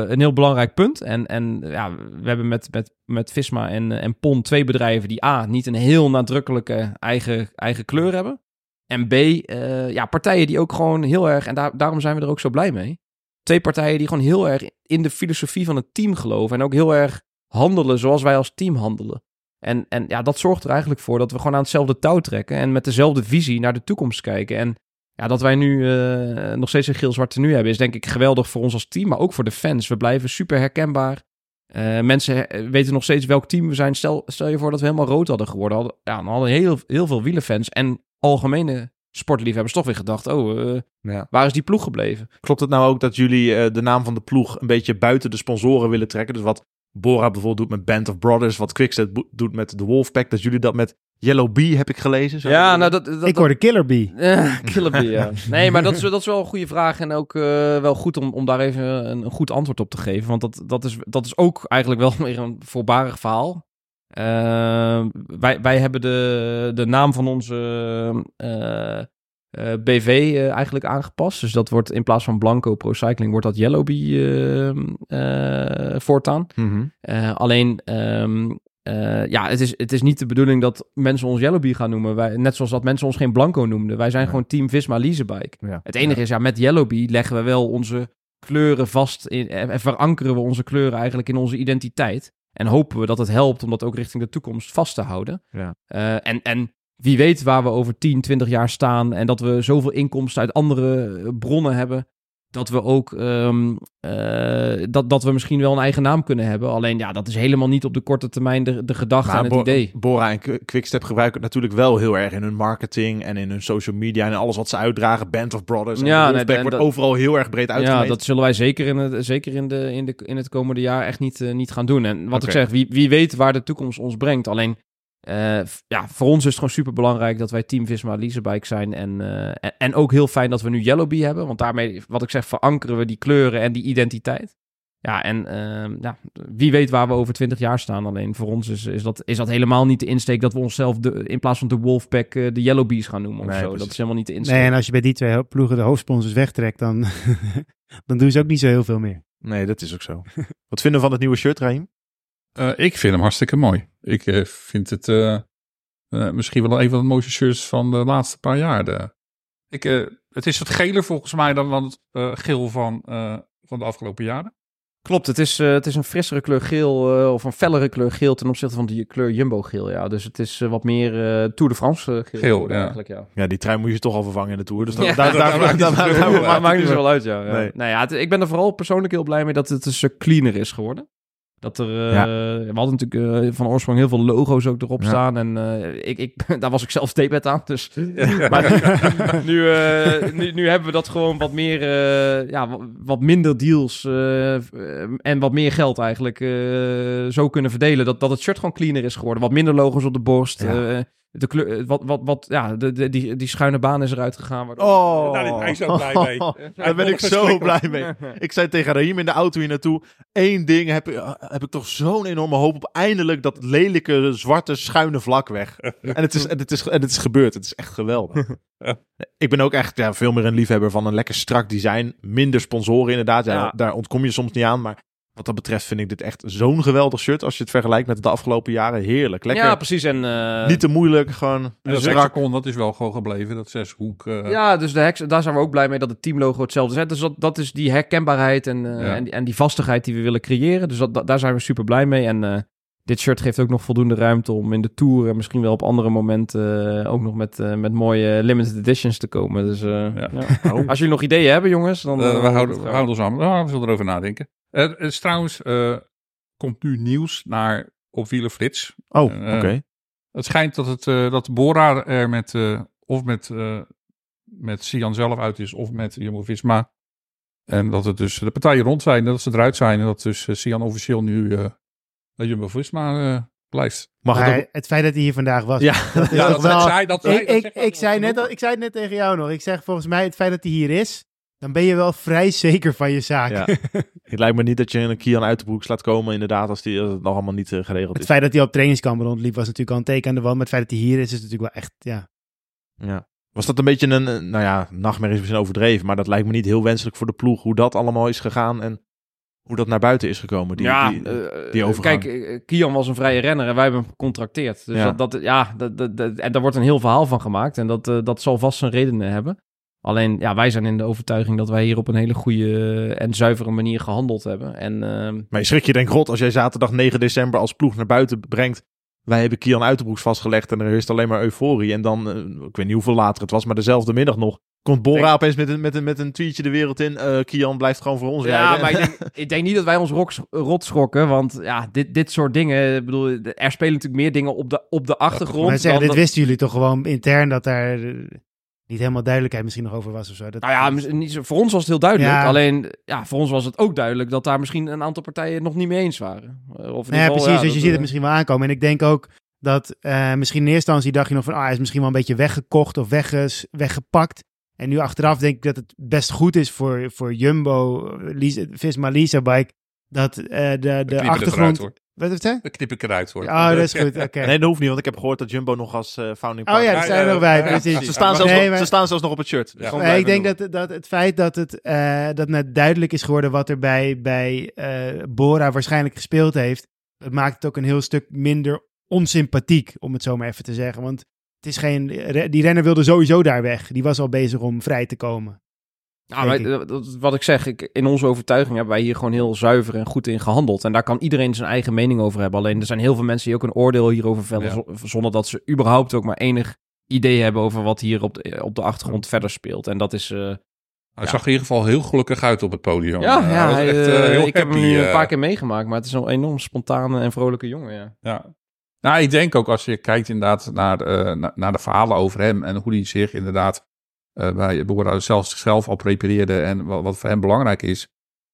een heel belangrijk punt. En, en ja, we hebben met, met, met Visma en, en PON twee bedrijven die A, niet een heel nadrukkelijke eigen, eigen kleur hebben. En B, eh, ja, partijen die ook gewoon heel erg, en daar, daarom zijn we er ook zo blij mee. Twee partijen die gewoon heel erg in de filosofie van het team geloven. En ook heel erg handelen zoals wij als team handelen. En, en ja, dat zorgt er eigenlijk voor dat we gewoon aan hetzelfde touw trekken. En met dezelfde visie naar de toekomst kijken. En ja, dat wij nu eh, nog steeds een geel-zwart tenue hebben, is denk ik geweldig voor ons als team. Maar ook voor de fans. We blijven super herkenbaar. Eh, mensen weten nog steeds welk team we zijn. Stel, stel je voor dat we helemaal rood hadden geworden. Hadden, ja, dan hadden heel, heel veel wielenfans en algemene sportliefhebbers toch weer gedacht... oh, eh, Ja. waar is die ploeg gebleven? Klopt het nou ook dat jullie de naam van de ploeg een beetje buiten de sponsoren willen trekken? Dus wat Bora bijvoorbeeld doet met Band of Brothers, wat Quickstep bo- doet met de Wolfpack, dat jullie dat met Yellow Bee heb ik gelezen. Ja, nou dat... dat, ik hoorde Killer Bee. Killer Bee, ja. Nee, maar dat is, dat is wel een goede vraag. En ook eh, wel goed om, om daar even een, een goed antwoord op te geven. Want dat, dat, is, dat is ook eigenlijk wel weer een voorbarig verhaal. Eh, wij, wij hebben de, de naam van onze eh, eh, BV eigenlijk aangepast. Dus dat wordt in plaats van Blanco Pro Cycling, wordt dat Yellow Bee eh, eh, voortaan. Mhm. Eh, alleen, ehm, eh, ja, het is, het is niet de bedoeling dat mensen ons Yellowbee gaan noemen. Wij, net zoals dat mensen ons geen Blanco noemden. Wij zijn Ja. gewoon Team Visma Leasebike. Ja. Het enige is, ja, met Yellowbee leggen we wel onze kleuren vast in, en en verankeren we onze kleuren eigenlijk in onze identiteit. En hopen we dat het helpt om dat ook richting de toekomst vast te houden. Ja. Eh, en, en wie weet waar we over 10, 20 jaar staan en dat we zoveel inkomsten uit andere bronnen hebben. Dat we ook ehm, eh, dat, dat we misschien wel een eigen naam kunnen hebben. Alleen ja, dat is helemaal niet op de korte termijn de, de gedachte en het Bo- idee. Bora en Qu- Quickstep gebruiken het natuurlijk wel heel erg in hun marketing en in hun social media en alles wat ze uitdragen. Band of Brothers en Ja, ja, nee, en wordt dat- overal heel erg breed Ja, uitgemeten. dat zullen wij zeker in het, zeker in de, in de, in het komende jaar echt niet, eh, niet gaan doen. En wat ik zeg, wie, wie weet waar de toekomst ons brengt. Alleen, eh, ja, voor ons is het gewoon super belangrijk dat wij Team Visma Leasebike zijn. En, eh, en, en ook heel fijn dat we nu Yellowbee hebben. Want daarmee, wat ik zeg, verankeren we die kleuren en die identiteit. Ja, en ehm, ja, wie weet waar we over twintig jaar staan. Alleen voor ons is, is, dat, is dat helemaal niet de insteek dat we onszelf de, in plaats van de Wolfpack eh, de Yellowbees gaan noemen of Nee, zo. precies. Dat is helemaal niet de insteek. Nee, en als je bij die twee ploegen de hoofdsponsors wegtrekt, dan, dan doen ze ook niet zo heel veel meer. Nee, dat is ook zo. wat vinden we van het nieuwe shirt, Raim? Eh, ik vind hem hartstikke mooi. Ik eh, vind het eh, eh, misschien wel een van de mooiste shirts van de laatste paar jaar. De- ik, eh, het is wat geler volgens mij dan het eh, geel van, eh, van de afgelopen jaren. Klopt, het is, eh, het is een frissere kleur geel eh, of een fellere kleur geel ten opzichte van die kleur jumbo geel. Ja. Dus het is eh, wat meer eh, Tour de France eh, geel, Geel, ja. eigenlijk. Ja. Ja, die trui moet je toch al vervangen in de Tour. Dus Ja, daar, daar, dat daar, maakt daar- niet daar- zoveel daar- uit. Ja. ja. Nee. Nou ja, het- ik ben er vooral persoonlijk heel blij mee dat het een stuk cleaner is geworden. Dat er, eh, we hadden natuurlijk eh, van oorsprong heel veel logo's ook erop Ja. staan. En eh, ik, ik, daar was ik zelf debet aan. Dus. Maar nu, eh, nu, nu hebben we dat gewoon wat meer, eh, ja, wat, minder deals en wat meer geld eigenlijk eh, zo kunnen verdelen. Dat, dat het shirt gewoon cleaner is geworden. Wat minder logo's op de borst. Eh, de kleur, wat, wat, wat, ja, de, de, die, die schuine baan is eruit gegaan. waardoor- Oh, Daar is hij zo blij mee. Daar ben ik zo blij mee. Ik zei tegen Raim in de auto hier naartoe: één ding heb, ik- heb ik toch zo'n enorme hoop op. Eindelijk dat lelijke, zwarte, schuine vlak weg. En het is, en het is, en het is gebeurd. Het is echt geweldig. Ik ben ook echt ja, veel meer een liefhebber van een lekker strak design. Minder sponsoren inderdaad. Ja, Ja. Daar ontkom je soms niet aan. Maar wat dat betreft vind ik dit echt zo'n geweldig shirt. Als je het vergelijkt met de afgelopen jaren. Heerlijk. Lekker. Ja, precies. En, eh, niet te moeilijk. Gewoon En dat dat is wel gewoon gebleven. Dat zeshoek. eh, Ja, dus de hex, daar zijn we ook blij mee dat het teamlogo hetzelfde is. Dus dat, dat is die herkenbaarheid en, eh, Ja. en, die, en die vastigheid die we willen creëren. Dus dat, dat- daar zijn we super blij mee. En eh, dit shirt geeft ook nog voldoende ruimte om in de Tour en misschien wel op andere momenten ook nog met, eh, met mooie limited editions te komen. Dus eh, Ja. ja. als jullie nog ideeën hebben, jongens, dan... We, houden, we houden ons aan. We zullen erover nadenken. Het is trouwens, eh, komt nu nieuws naar op Wielerflits. Oh, Eh, oké. Het schijnt dat, het, eh, dat Bora er met, of met, met Sian zelf uit is, of met Jumbo-Visma. En dat het dus de partijen rond zijn, dat ze eruit zijn. En dat dus Sian officieel nu bij Jumbo-Visma blijft. Mag ook? het feit dat hij hier vandaag was. Ja. dat is Ja, toch dat wel... zei- dat ik, zei net, al- ik zei het net tegen jou nog. Ik zeg volgens mij het feit dat hij hier is, dan ben je wel vrij zeker van je zaak. Ja. Het lijkt me niet dat je een Kian uit de broek laat komen, inderdaad, als die als het nog allemaal niet eh, geregeld Het is. feit dat hij op trainingskamp rondliep was natuurlijk al een teken aan de wand. Maar het feit dat hij hier is, is natuurlijk wel echt, ja. Ja. Was dat een beetje een, nou ja, nachtmerrie is misschien overdreven, maar dat lijkt me niet heel wenselijk voor de ploeg, hoe dat allemaal is gegaan en hoe dat naar buiten is gekomen. Die, ja, die, eh, die overgang. Kijk, eh, Kian was een vrije renner en wij hebben hem gecontracteerd. Dus Ja. dat, dat, ja, dat, dat, dat- en daar wordt een heel verhaal van gemaakt. En dat, dat zal vast zijn redenen hebben. Alleen, ja, wij zijn in de overtuiging dat wij hier op een hele goede en zuivere manier gehandeld hebben. En ehm, Maar je schrik je denk rot als jij zaterdag 9 december als ploeg naar buiten brengt. Wij hebben Kian Uiterbroeks vastgelegd en er is alleen maar euforie. En dan, eh, ik weet niet hoeveel later het was, maar dezelfde middag nog. Komt Bora Denk- opeens met een, met, een, met een tweetje de wereld in. eh, Kian blijft gewoon voor ons ja, rijden. maar ik denk, ik denk niet dat wij ons rot schrokken. Want ja, dit, dit soort dingen, ik bedoel, er spelen natuurlijk meer dingen op de, op de achtergrond. Maar zeggen, dan dit dat- wisten jullie toch gewoon intern dat daar eh, niet helemaal duidelijkheid misschien nog over was of zo. Dat, Nou ja, niet zo- voor ons was het heel duidelijk. Ja. Alleen, ja, voor ons was het ook duidelijk dat daar misschien een aantal partijen het nog niet mee eens waren. Eh, Of in ieder ja, geval, precies. dus dat, je ziet het eh, misschien wel aankomen. En ik denk ook dat eh, misschien in eerste instantie dacht je nog van... Ah, hij is misschien wel een beetje weggekocht of wegges, weggepakt. En nu achteraf denk ik dat het best goed is voor, voor Jumbo, eh, Lisa, Visma Lisa Bike... dat eh, de, de het achtergrond... eruit. Wat heeft hij? Dan knip ik eruit hoor. Oh, dat is goed. Oké. Nee, dat hoeft niet, want ik heb gehoord dat Jumbo nog als eh, founding Oh partner... ja, daar Ja, zijn we ja, nog bij. ja, precies. ja, Ze staan, zelfs Nee, nog, maar- ze staan zelfs nog op het shirt. Dus Ja. Nee, ik denk dat, dat het feit dat het eh, dat net duidelijk is geworden wat er bij, bij eh, Bora waarschijnlijk gespeeld heeft, het maakt het ook een heel stuk minder onsympathiek, om het zo maar even te zeggen. Want het is geen, die renner wilde sowieso daar weg. Die was al bezig om vrij te komen. Nou, wat ik zeg, ik, in onze overtuiging hebben wij hier gewoon heel zuiver en goed in gehandeld. En daar kan iedereen zijn eigen mening over hebben. Alleen er zijn heel veel mensen die ook een oordeel hierover vellen, Ja. zonder dat ze überhaupt ook maar enig idee hebben over wat hier op de, op de achtergrond verder speelt. En dat is... eh, Hij zag in ieder geval heel gelukkig uit op het podium. ja, Eh, ja echt, eh, heel ik heb hem nu een paar keer meegemaakt, maar het is een enorm spontane en vrolijke jongen, ja. Ja. Nou, ik denk ook als je kijkt inderdaad naar, na- naar de verhalen over hem en hoe hij zich inderdaad eh bij Bora zelfs zichzelf al prepareerde en wat, wat voor hem belangrijk is,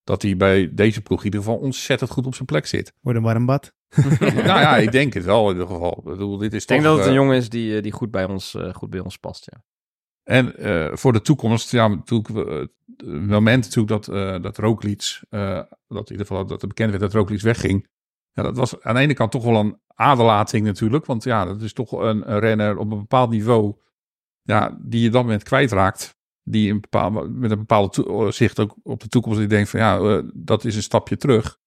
dat hij bij deze ploeg in ieder geval ontzettend goed op zijn plek zit. Wordt een warm bad. nou ja, ik denk het wel in ieder geval. Ik bedoel, dit is Ik denk toch, dat het een eh, jongen is die, eh, die goed, bij ons, eh, goed bij ons past, ja. En eh, voor de toekomst, ja, natuurlijk, eh, het moment natuurlijk dat, eh dat Roglic, eh, dat in ieder geval dat het bekend werd dat Roglic wegging. Ja, dat was aan de ene kant toch wel een aderlating natuurlijk, want ja, dat is toch een, een renner op een bepaald niveau, ja, die je dan moment kwijtraakt. Die een bepaald, met een bepaalde to- zicht ook op de toekomst, die denkt van ja, eh, dat is een stapje terug.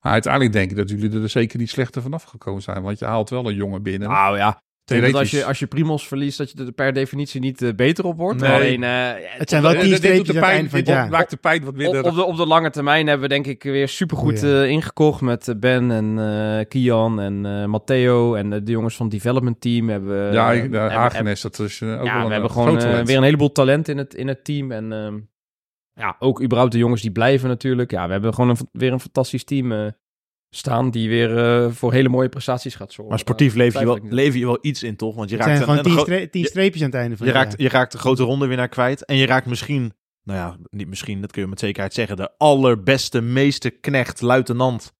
Maar uiteindelijk denk ik dat jullie er zeker niet slechter vanaf gekomen zijn, want je haalt wel een jongen binnen. Nou ja, dat als je, als je Primos verliest, dat je er per definitie niet eh, beter op wordt. Nee. Alleen, eh, Het zijn wel Eh, dit doet streepjes de aan het pijn, van maakt de pijn wat minder. op, de, op de lange termijn hebben we denk ik weer supergoed eh, ingekocht met eh, Ben en eh, Kian en eh, Matteo en eh, de jongens van het development team. Hebben, we, Ja, eh, de Hagenes, dat is eh, ook ja, wel een we hebben eh, gewoon eh, weer een heleboel talent in het, in het team. En ehm, ja, ook überhaupt de jongens die blijven natuurlijk. Ja, we hebben gewoon een, weer een fantastisch team eh, staan die weer eh, voor hele mooie prestaties gaat zorgen. Maar sportief Daar leef je, wel, leef je wel iets in, toch? Want je Het raakt, gewoon een tien, stre- streepjes aan het einde van je, raakt, je raakt de grote ronde weer naar kwijt. En je raakt misschien, nou ja, niet misschien, dat kun je met zekerheid zeggen, de allerbeste, meeste knecht, luitenant.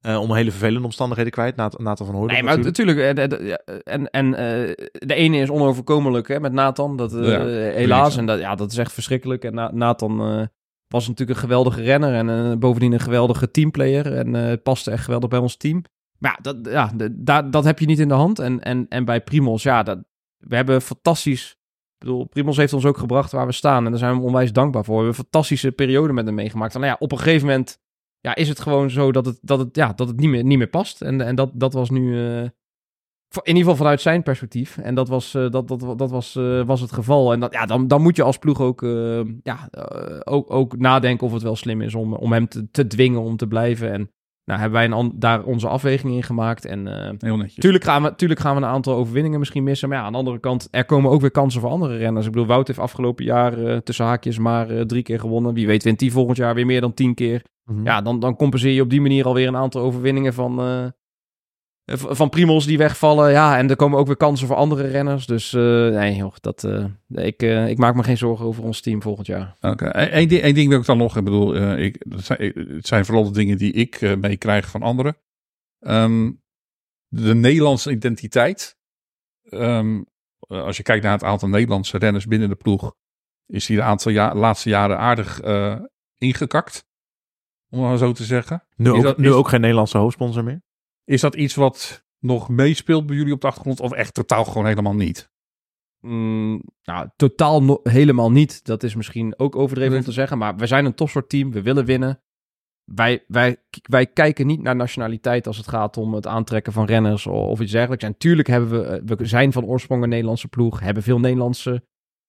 eh, om hele vervelende omstandigheden kwijt. Nathan, van Hoorn. Nee, maar natuurlijk. eh, En, en eh, de ene is onoverkomelijk hè, met Nathan. Dat, eh, Ja, helaas. En dat, ja, dat is echt verschrikkelijk. En Na- Nathan eh, was natuurlijk een geweldige renner. En eh, bovendien een geweldige teamplayer. En eh paste echt geweldig bij ons team. Maar dat, ja, daar- dat heb je niet in de hand. En, en, en bij Primos, ja, dat, we hebben fantastisch... Ik bedoel, Primos heeft ons ook gebracht waar we staan. En daar zijn we onwijs dankbaar voor. We hebben een fantastische periode met hem meegemaakt. En nou ja, op een gegeven moment ja, is het gewoon zo dat het, dat het, ja, dat het niet, meer, niet meer past. En, en dat, dat was nu, eh, in ieder geval vanuit zijn perspectief. En dat was, eh, dat, dat, dat was, eh, was het geval. En dat, ja, dan, dan moet je als ploeg ook, eh, ja, eh, ook, ook nadenken of het wel slim is om, om hem te, te dwingen om te blijven. En nou, hebben wij een, an- daar onze afweging in gemaakt. En eh, Heel netjes. Tuurlijk gaan, we, tuurlijk gaan we een aantal overwinningen misschien missen. Maar ja, aan de andere kant, er komen ook weer kansen voor andere renners. Ik bedoel, Wout heeft afgelopen jaar tussen haakjes maar eh, drie keer gewonnen. Wie weet wint die volgend jaar weer meer dan tien keer. Mhm. Ja, dan, dan compenseer je op die manier alweer een aantal overwinningen van, eh, van Primos die wegvallen. Ja, en er komen ook weer kansen voor andere renners. Dus eh, nee, joh, dat, eh, ik, eh, ik maak me geen zorgen over ons team volgend jaar. Oké, Eén ding, één ding wil ik dan nog. Ik bedoel, eh, ik, dat zijn, het zijn vooral de dingen die ik eh, meekrijg van anderen. Ehm, de Nederlandse identiteit. Ehm, eh, als je kijkt naar het aantal Nederlandse renners binnen de ploeg, is die de aantal ja, laatste jaren aardig eh, ingekakt. Om maar zo te zeggen. Nu, Is ook, dat- nu is- ook geen Nederlandse hoofdsponsor meer. Is dat iets wat nog meespeelt bij jullie op de achtergrond? Of echt totaal gewoon helemaal niet? Mm, nou, totaal no- helemaal niet. Dat is misschien ook overdreven om te zeggen. Maar we zijn een topsoort team. We willen winnen. Wij, wij, wij kijken niet naar nationaliteit als het gaat om het aantrekken van renners of, of iets dergelijks. En tuurlijk hebben we, eh, we zijn van oorsprong een Nederlandse ploeg. Hebben veel Nederlandse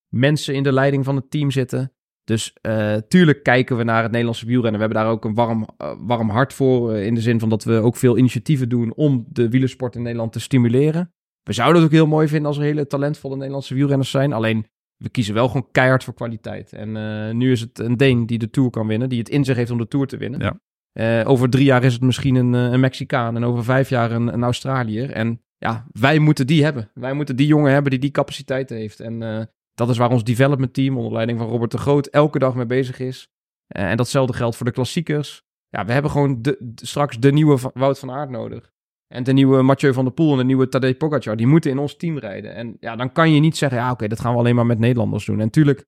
mensen in de leiding van het team zitten. Dus eh, tuurlijk kijken we naar het Nederlandse wielrennen. We hebben daar ook een warm, eh, warm hart voor. eh, in de zin van dat we ook veel initiatieven doen om de wielersport in Nederland te stimuleren. We zouden het ook heel mooi vinden als er hele talentvolle Nederlandse wielrenners zijn. Alleen, we kiezen wel gewoon keihard voor kwaliteit. En nu is het een Deen die de Tour kan winnen. Die het in zich heeft om de Tour te winnen. Ja. Over drie jaar is het misschien een, een Mexicaan. En over vijf jaar een, een Australiër. En ja, wij moeten die hebben. Wij moeten die jongen hebben die die capaciteit heeft. En dat is waar ons development team onder leiding van Robert de Groot elke dag mee bezig is. Eh, en datzelfde geldt voor de klassiekers. Ja, we hebben gewoon de, de- straks de nieuwe Wout van Aert nodig. En de nieuwe Mathieu van der Poel en de nieuwe Tadej Pogacar. Die moeten in ons team rijden. En ja, dan kan je niet zeggen, ja oké, dat gaan we alleen maar met Nederlanders doen. En natuurlijk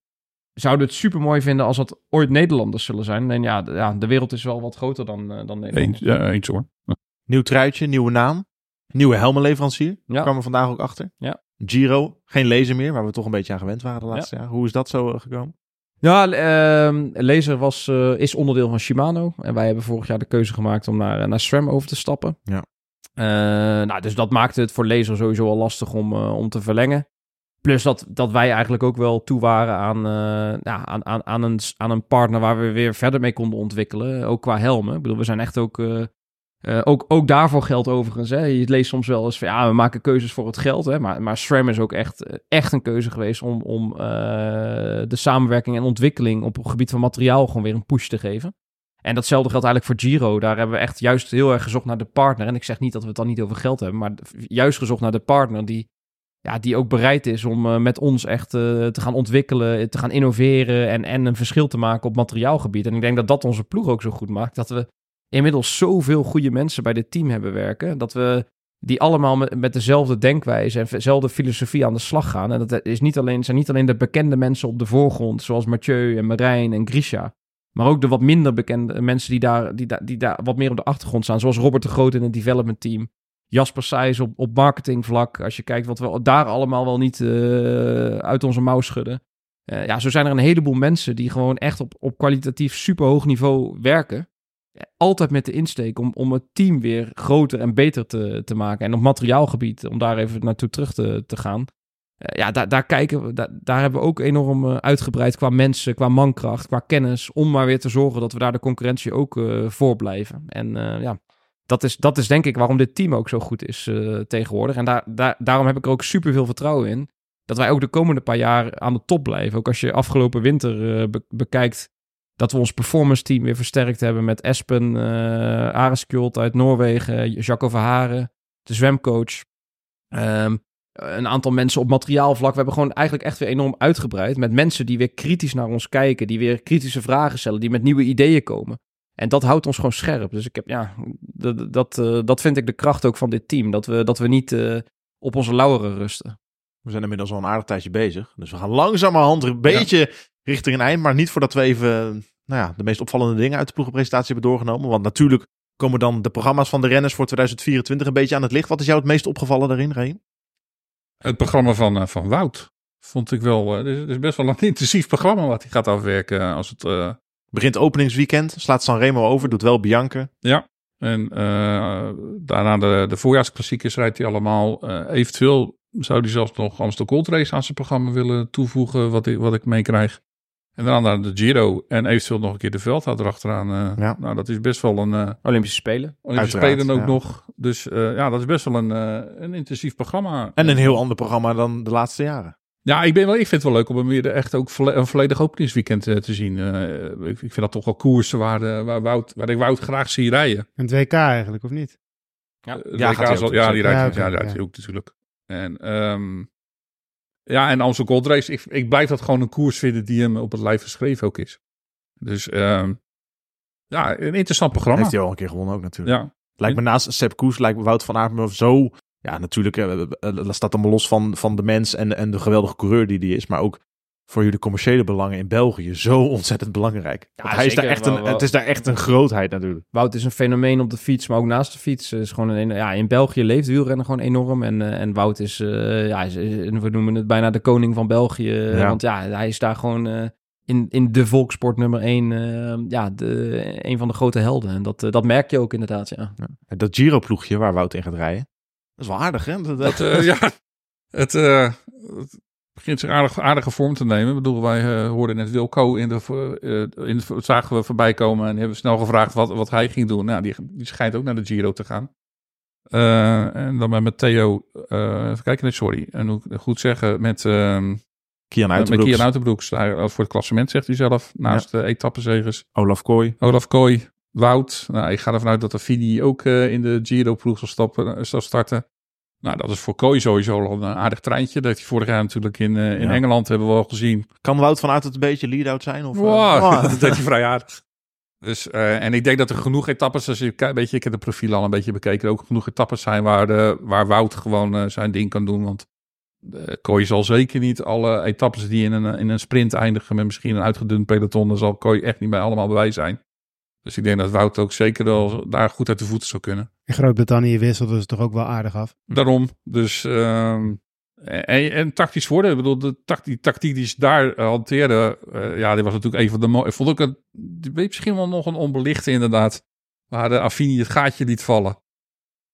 zouden we het super mooi vinden als dat ooit Nederlanders zullen zijn. En ja, de, ja, de wereld is wel wat groter dan, eh, dan Nederland. Eens, ja, eens hoor. Nieuw truitje, nieuwe naam. Nieuwe helmenleverancier. Ja. Kwamen we vandaag ook achter. Ja. Giro, geen lezer meer, waar we toch een beetje aan gewend waren de laatste jaar. Hoe is dat zo eh, gekomen? Ja, ehm Laser was, eh, is onderdeel van Shimano. En wij hebben vorig jaar de keuze gemaakt om naar, naar SRAM over te stappen. Ja. Uh, nou, dus dat maakte het voor lezer sowieso al lastig om, uh, om te verlengen. Plus dat, dat wij eigenlijk ook wel toe waren aan, uh, ja, aan, aan, aan, een, aan een partner waar we weer verder mee konden ontwikkelen. Ook qua helmen. Ik bedoel, we zijn echt ook. Uh, ook, ook daarvoor geldt overigens. Hè. Je leest soms wel eens van ja, we maken keuzes voor het geld. Hè. Maar, maar SRAM is ook echt, echt een keuze geweest om, om uh, de samenwerking en ontwikkeling op het gebied van materiaal gewoon weer een push te geven. En datzelfde geldt eigenlijk voor Giro. Daar hebben we echt juist heel erg gezocht naar de partner. En ik zeg niet dat we het dan niet over geld hebben, maar juist gezocht naar de partner die ja, die ook bereid is om uh, met ons echt te gaan ontwikkelen, te gaan innoveren en, en een verschil te maken op materiaalgebied. En ik denk dat dat onze ploeg ook zo goed maakt. Dat we inmiddels zoveel goede mensen bij dit team hebben werken. Dat we die allemaal met, dezelfde denkwijze en dezelfde filosofie aan de slag gaan. En dat is niet alleen, zijn niet alleen de bekende mensen op de voorgrond, zoals Mathieu en Marijn en Grisha. Maar ook de wat minder bekende mensen die daar, die, daar, die daar wat meer op de achtergrond staan. Zoals Robert de Groot in het development team. Jasper Seijs op, op marketingvlak. Als je kijkt wat we daar allemaal wel niet uh, uit onze mouw schudden. Uh, ja, zo zijn er een heleboel mensen die gewoon echt op, op kwalitatief superhoog niveau werken. Altijd met de insteek om, om het team weer groter en beter te, te maken. En op materiaalgebied, om daar even naartoe terug te, te gaan. Uh, ja, daar, daar kijken we, daar, hebben we ook enorm uitgebreid qua mensen, qua mankracht, qua kennis. Om maar weer te zorgen dat we daar de concurrentie ook voor blijven. En ja, dat is, dat is denk ik waarom dit team ook zo goed is tegenwoordig. En daar, daar, daarom heb ik er ook super veel vertrouwen in. Dat wij ook de komende paar jaar aan de top blijven. Ook als je afgelopen winter be bekijkt dat we ons performance team weer versterkt hebben met Espen uh, Areskjold uit Noorwegen, Jacco Verharen, de zwemcoach. Um, een aantal mensen op materiaalvlak. We hebben gewoon eigenlijk echt weer enorm uitgebreid. Met mensen die weer kritisch naar ons kijken. Die weer kritische vragen stellen. Die met nieuwe ideeën komen. En dat houdt ons gewoon scherp. Dus ik heb, ja, dat, dat, uh, dat vind ik de kracht ook van dit team. Dat we, dat we niet uh, op onze lauweren rusten. We zijn inmiddels al een aardig tijdje bezig. Dus we gaan langzamerhand een beetje ja. Richting een eind. Maar niet voordat we even nou ja, de meest opvallende dingen uit de ploegenpresentatie hebben doorgenomen. Want natuurlijk komen dan de programma's van de renners voor 2024 een beetje aan het licht. Wat is jou het meest opgevallen daarin, Reem? Het programma van, uh, van Wout. Vond ik wel. Het is, is, best wel een intensief programma wat hij gaat afwerken. Als het Begint openingsweekend, slaat Sanremo over, doet wel Bianca. Ja, en uh, daarna de, de voorjaarsklassiekers rijdt hij allemaal. Uh, eventueel zou hij zelfs nog Amstel Gold Race aan zijn programma willen toevoegen, wat ik, wat ik meekrijg. En daarna de Giro en eventueel nog een keer de Veldhout erachteraan. Uh, ja. Nou, dat is best wel een... Olympische Spelen. Olympische Spelen ook ja. nog. Dus ja, dat is best wel een, een intensief programma. En een heel ander programma dan de laatste jaren. Ja, ik, ben wel, ik vind het wel leuk om hem weer echt ook een volledig openingsweekend uh, te zien. Uh, ik, ik, vind dat toch wel koersen waar, uh, waar, Wout, waar ik Wout graag zie rijden. Een 2K eigenlijk, of niet? Ja, ja, WK gaat zal, ja die rijdt, ja, okay, ja, ja. ook natuurlijk. En, um, ja, en Amstel Gold Race, ik, ik blijf dat gewoon een koers vinden die hem op het lijf geschreven ook is. Dus um, ja, een interessant programma. Heeft hij al een keer gewonnen ook natuurlijk. Ja. Lijkt me naast Sepp Koes, lijkt me Wout van Aert me zo ja, natuurlijk uh, staat allemaal los van, van de mens en, en de geweldige coureur die die is. Maar ook voor jullie commerciële belangen in België zo ontzettend belangrijk. Ja, hij is daar echt een, het is daar echt een grootheid natuurlijk. Wout is een fenomeen op de fiets, maar ook naast de fiets. Is gewoon een, ja, in België leeft wielrennen gewoon enorm. En, uh, en Wout is, uh, ja, is, we noemen het bijna de koning van België. Ja. Want ja, hij is daar gewoon uh, in, in de volkssport nummer één, ja, de, een van de grote helden. En dat, dat merk je ook inderdaad, ja. ja. Dat Giro-ploegje waar Wout in gaat rijden, dat is wel aardig, hè? Dat, dat uh, ja, het, uh, het, begint zich aardig, aardige vorm te nemen. Ik bedoel, wij uh, hoorden net Wilco in de, in de, zagen we voorbij komen en hebben snel gevraagd wat, wat hij ging doen. Nou, die, die schijnt ook naar de Giro te gaan. en dan met Theo, even kijken, nee, sorry, en hoe goed zeggen, met... Uh, Kian Uiterbroeks. Met Kian Uiterbroeks, voor het klassement zegt hij zelf, naast ja. de etappenzegers. Olaf Kooi. Olaf Kooi. Wout. Nou, ik ga ervan uit dat Affini ook in de Giro-ploeg zal, stappen, zal starten. Nou, dat is voor Kooi sowieso al een aardig treintje. Dat hij vorig jaar natuurlijk in, uh, in ja. Engeland hebben we al gezien. Kan Wout vanuit het een beetje lead-out zijn? Of, wow, uh, oh. dat deed hij vrij aardig. Dus, uh, en ik denk dat er genoeg etappes, als je een beetje, ik heb de profiel al een beetje bekeken, ook genoeg etappes zijn waar, de, waar Wout gewoon zijn ding kan doen. Want Kooi zal zeker niet alle etappes die in een, in een sprint eindigen met misschien een uitgedund peloton, dan zal Kooi echt niet bij allemaal bij zijn. Dus ik denk dat Wout ook zeker wel daar goed uit de voeten zou kunnen. In Groot-Brittannië wisselde ze toch ook wel aardig af. Daarom. Dus um, en, en, tactisch voordeel. Ik bedoel, de tactiek, die tactiek die ze daar uh, hanteerden. Uh, ja, die was natuurlijk een van de mooie. Vond ik het. Weet misschien wel nog een onbelichte inderdaad. Waar de Affini het gaatje liet vallen.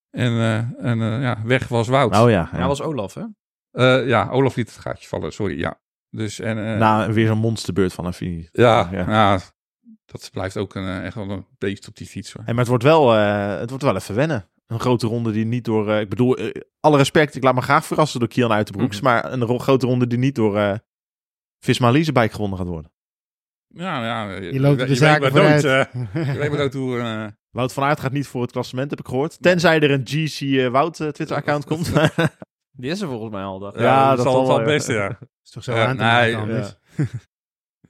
En, eh, en eh, ja, weg was Wout. Oh ja. Ja, was Olaf, hè? Eh, ja, Olaf liet het gaatje vallen, sorry. Ja. Dus, en, eh, Na weer zo'n monsterbeurt van Affini. ja, ja. ja. Dat blijft ook een, eh, echt wel een beest op die fiets. Hoor. Hey, maar het wordt, wel, eh, het wordt wel even wennen. Een grote ronde die niet door... eh, ik bedoel, alle respect, ik laat me graag verrassen door Kian Uitenbroeks. Maar een ro- grote ronde die niet door eh Visma Leasebike gewonnen gaat worden. Ja, ja. Je loopt op de zaken maar nooit, vooruit. eh, je weet maar nooit hoe... eh, Wout van Aert gaat niet voor het klassement, heb ik gehoord. Tenzij er een GC eh, Wout Twitter-account komt. Die is er volgens mij al. Dacht. Ja, dat, dat zal wel wel, ja. best, ja. is toch zo Ja, aan te nee?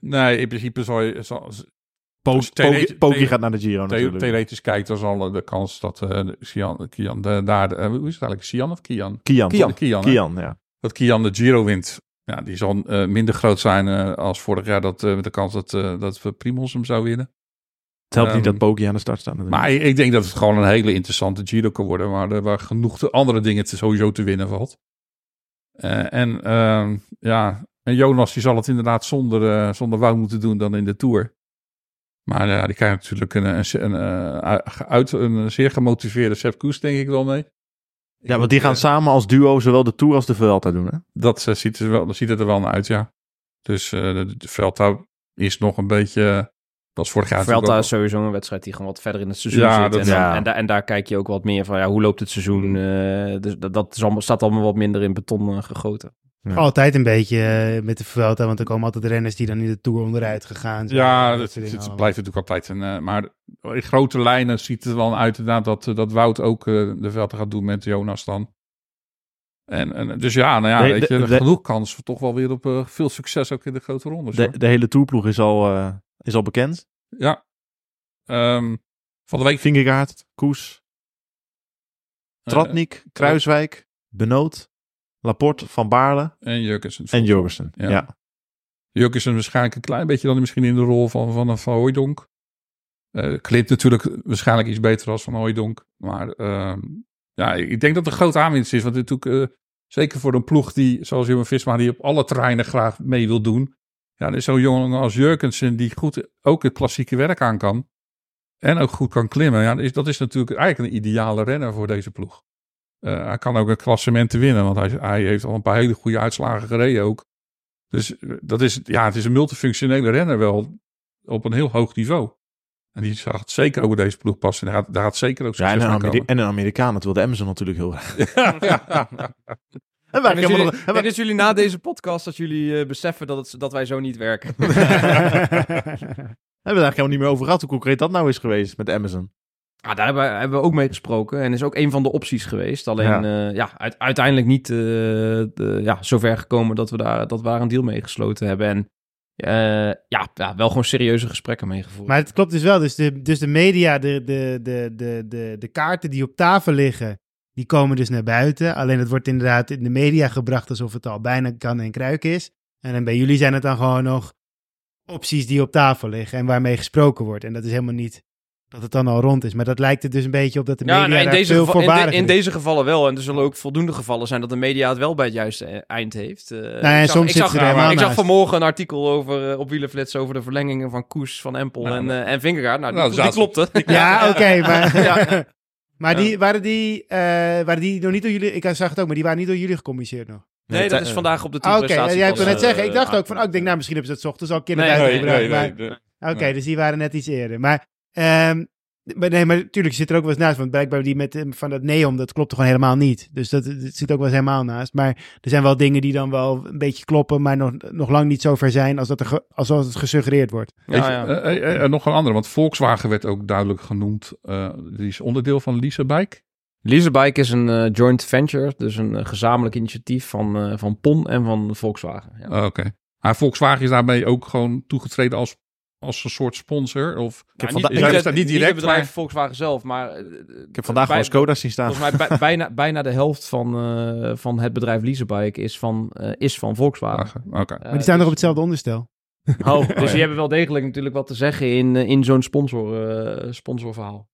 Nee, in principe zal je... Zal, Po- theoretisch- Pogi- Pogi theo- gaat naar de Giro natuurlijk. theoretisch kijkt, dan zal de kans dat eh Kian, Kian de, daar... de- eh, hoe is het eigenlijk? Kian of Kian? Kian. Kian, Kian? Kian, ja. Dat Kian de Giro wint. Ja, die zal eh, minder groot zijn eh, als vorig jaar. Dat, eh, met de kans dat, eh dat we Primos hem zou winnen. Het helpt niet Ehm, dat Pogi aan de start staat natuurlijk. Maar ik, ik denk dat het gewoon een hele interessante Giro kan worden. Waar, waar genoeg te andere dingen te, sowieso te winnen valt. Eh, en ehm, ja, en Jonas die zal het inderdaad zonder, eh, zonder Wout moeten doen dan in de Tour. Maar ja, die krijgt natuurlijk een, een, een, eh, uit, een zeer gemotiveerde Sepp Koes denk ik wel mee. ja, want die gaan samen als duo zowel de Tour als de Vuelta doen, hè? Dat eh, ziet, er wel, dat ziet het er wel naar uit, ja. Dus eh, de, de Vuelta is nog een beetje... Dat was vorig jaar Vuelta is sowieso een wedstrijd die gewoon wat verder in het seizoen Ja, zit. dat- en, dan- ja. en, daar- en daar kijk je ook wat meer van, ja, hoe loopt het seizoen? Eh, dus dat, dat is allemaal, staat allemaal wat minder in beton eh, gegoten. Ja. Altijd een beetje eh, met de Vuelta, want er komen altijd renners die dan in de Tour onderuit gegaan zijn. Ja, Dat het blijft natuurlijk altijd. Een, eh, maar in grote lijnen ziet het wel uit inderdaad dat, eh, dat Wout ook de Vuelta gaat doen met Jonas dan. En, en dus ja, nou ja, De- weet je, de- de- genoeg kans voor toch wel weer op veel succes ook in de grote rondes. De, hele Tourploeg is al, is al bekend. Ja. Ehm, van de week Vingegaard, Koes, Tratnik, Kruiswijk, Benoot, Laporte, Van Baarle en Jurgensen. en Jorgensen. Ja. Ja. Jurgensen waarschijnlijk een klein beetje dan misschien in de rol van Van, van Hooijdonk. Eh klimt natuurlijk waarschijnlijk iets beter als Van Hooijdonk. Maar ehm, ja, ik denk dat het een grote aanwinst is. Want het natuurlijk, eh, zeker voor een ploeg die, zoals Jumbo Visma, die op alle terreinen graag mee wil doen. Ja, er is zo'n jongen als Jurgensen die goed ook het klassieke werk aan kan. En ook goed kan klimmen. Ja, dat is, dat is natuurlijk eigenlijk een ideale renner voor deze ploeg. Eh, hij kan ook een klassement winnen, want hij, hij heeft al een paar hele goede uitslagen gereden ook. Dus eh, dat is, ja, het is een multifunctionele renner wel op een heel hoog niveau. En die zag het zeker over deze ploeg passen. Daar gaat, daar gaat zeker ook Ja, en, een Ameri- en een Amerikaan, dat wilde Amazon natuurlijk heel graag. En dat helemaal jullie, nog- na deze podcast, dat jullie eh, beseffen dat, het, dat wij zo niet werken. We hebben het eigenlijk helemaal niet meer over gehad hoe concreet dat nou is geweest met Amazon. Ah, daar hebben we, hebben we ook mee gesproken en is ook een van de opties geweest. Alleen Ja. ja, ja uit- uiteindelijk niet eh, de, ja, zover gekomen dat we, daar, dat we daar een deal mee gesloten hebben. En eh, ja, ja, wel gewoon serieuze gesprekken mee gevoerd. Maar het klopt dus wel. Dus de, dus de media, de, de, de, de, de, de kaarten die op tafel liggen, die komen dus naar buiten. Alleen het wordt inderdaad in de media gebracht alsof het al bijna kan en kruik is. En dan bij jullie zijn het dan gewoon nog opties die op tafel liggen en waarmee gesproken wordt. En dat is helemaal niet dat het dan al rond is. Maar dat lijkt er dus een beetje op dat de media Ja, nou, in, daar deze veel geval- in, de- in deze gevallen wel. En er zullen ook voldoende gevallen zijn dat de media het wel bij het juiste e- eind heeft. Eh, en ik zag, soms ik zit zag, ze er helemaal ik zag vanmorgen een artikel over, eh, op Wielerflits over de verlengingen van Koes, Van Empel Nou, en, eh en Vingegaard. Nou, die, nou, die zaten- klopte. Ja, oké, maar, Ja. maar die, waren, die, eh, waren die nog niet door jullie... Ik zag het ook, maar die waren niet door jullie gecommuniceerd nog. Nee, dat eh, is vandaag op de Ah, Oké, ik wil pas, net zeggen. Ik eh, dacht ook van, oh, ik denk nou, misschien hebben ze het ochtends al Nee, Nee, maar- nee. Oké, dus die waren net iets eerder. Maar, ehm, maar nee, maar natuurlijk zit er ook wel eens naast. Want blijkbaar die met eh, van dat neon, dat klopt er gewoon helemaal niet. Dus dat, dat zit ook wel eens helemaal naast. Maar er zijn wel dingen die dan wel een beetje kloppen, maar nog, nog lang niet zo ver zijn als, dat er ge- als, als het gesuggereerd wordt. Weet Ja, je, ja. eh, eh, eh, nog een andere, want Volkswagen werd ook duidelijk genoemd. eh, die is onderdeel van Leasebike. Leasebike is een eh, joint venture, dus een gezamenlijk initiatief van, eh, van PON en van Volkswagen. Ja. Oh, Oké. Maar Volkswagen is daarmee ook gewoon toegetreden als, als een soort sponsor? Of Ik heb, Nou, niet, ik, is niet, dat het- niet direct, het bedrijf maar- Volkswagen zelf, maar... eh, ik heb vandaag bij- wel Skoda zien staan. Volgens mij bij- bijna, bijna de helft van, eh, van het bedrijf Leasebike is van, eh, is van Volkswagen. Oké. Maar die staan nog op hetzelfde onderstel. Oh, dus die hebben wel degelijk natuurlijk wat te zeggen in, in zo'n sponsor, eh, sponsorverhaal.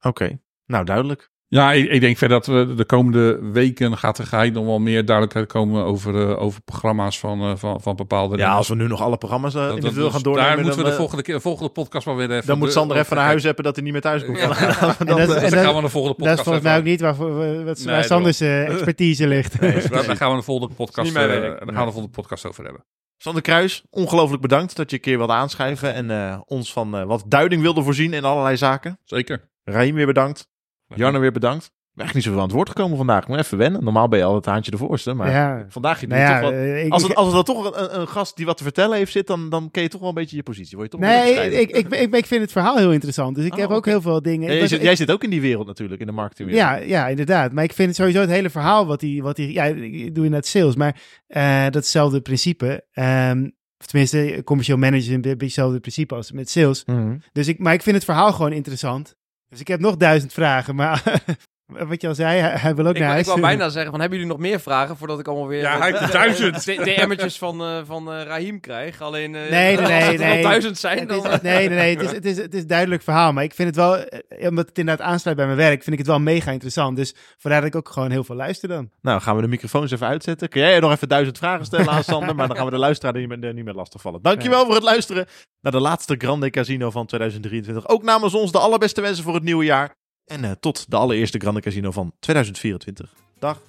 Oké, nou duidelijk. Ja, ik, ik denk verder dat we de komende weken gaat er geheid nog wel meer duidelijkheid komen over, eh, over programma's van, eh, van, van bepaalde Ja, als we nu nog alle programma's uh, Dat- dat- individueel dus gaan doornemen, Daar moeten we de eh, volgende, keer, volgende podcast maar weer even... dan moet de- Sander even naar huis hebben dat hij niet meer thuis komt. Ja. Dan gaan we En dan, Dus eh, en dan gaan we de volgende Dat is podcast volgens mij ook niet waar Nee, Sanders eh, expertise ligt. Nee, daar daar gaan we de volgende podcast, eh, daar gaan we de volgende podcast over hebben. Sander Kruis, ongelooflijk bedankt dat je een keer wilde aanschrijven en eh, ons van eh, wat duiding wilde voorzien in allerlei zaken. Zeker. Raheem weer bedankt. Jarno weer bedankt. Ik ben echt niet zoveel aan het woord gekomen vandaag. Ik moet even wennen. Normaal ben je altijd het haantje de voorste. Maar ja, vandaag je nou ja, toch wat... eh, ik- Als, het, als er dan toch een, een gast die wat te vertellen heeft zit, dan, dan ken je toch wel een beetje je positie. Word je toch wel Nee, ik, ik, ik, ik vind het verhaal heel interessant. Dus ik Oh, heb ook heel veel dingen. Ja, ik jij, was- zit, ik- jij zit ook in die wereld natuurlijk, in de marketingwereld. ja, ja, inderdaad. Maar ik vind het sowieso het hele verhaal wat hij... Wat hij ja, ik doe inderdaad sales, maar eh, datzelfde principe. ehm, of tenminste, commercieel manager is een beetje hetzelfde principe als met sales. Mhm. Dus ik, maar ik vind het verhaal gewoon interessant. Dus ik heb nog duizend vragen, maar wat je al zei, hij, hij wil ook Ik, naar wou- ik huis. wou bijna zeggen van, hebben jullie nog meer vragen voordat ik allemaal weer... Ja, hij heeft duizend. DM'tjes van, eh van eh Raheem krijg. Alleen eh, Nee, nee, als nee, nee. duizend zijn, Het dan... is, nee, nee, nee. Het is, het, is, het is een duidelijk verhaal. Maar ik vind het wel, eh, omdat het inderdaad aansluit bij mijn werk, vind ik het wel mega interessant. Dus vandaar dat ik ook gewoon heel veel luister dan. Nou, gaan we de microfoons even uitzetten. Kun jij nog even duizend vragen stellen aan Sander? maar dan gaan we de luisteraar niet meer, niet meer lastigvallen. Dankjewel voor het luisteren naar de laatste Grande Casino van 2023. Ook namens ons de allerbeste wensen voor het nieuwe jaar. En eh, tot de allereerste Grande Casino van 2024. Dag.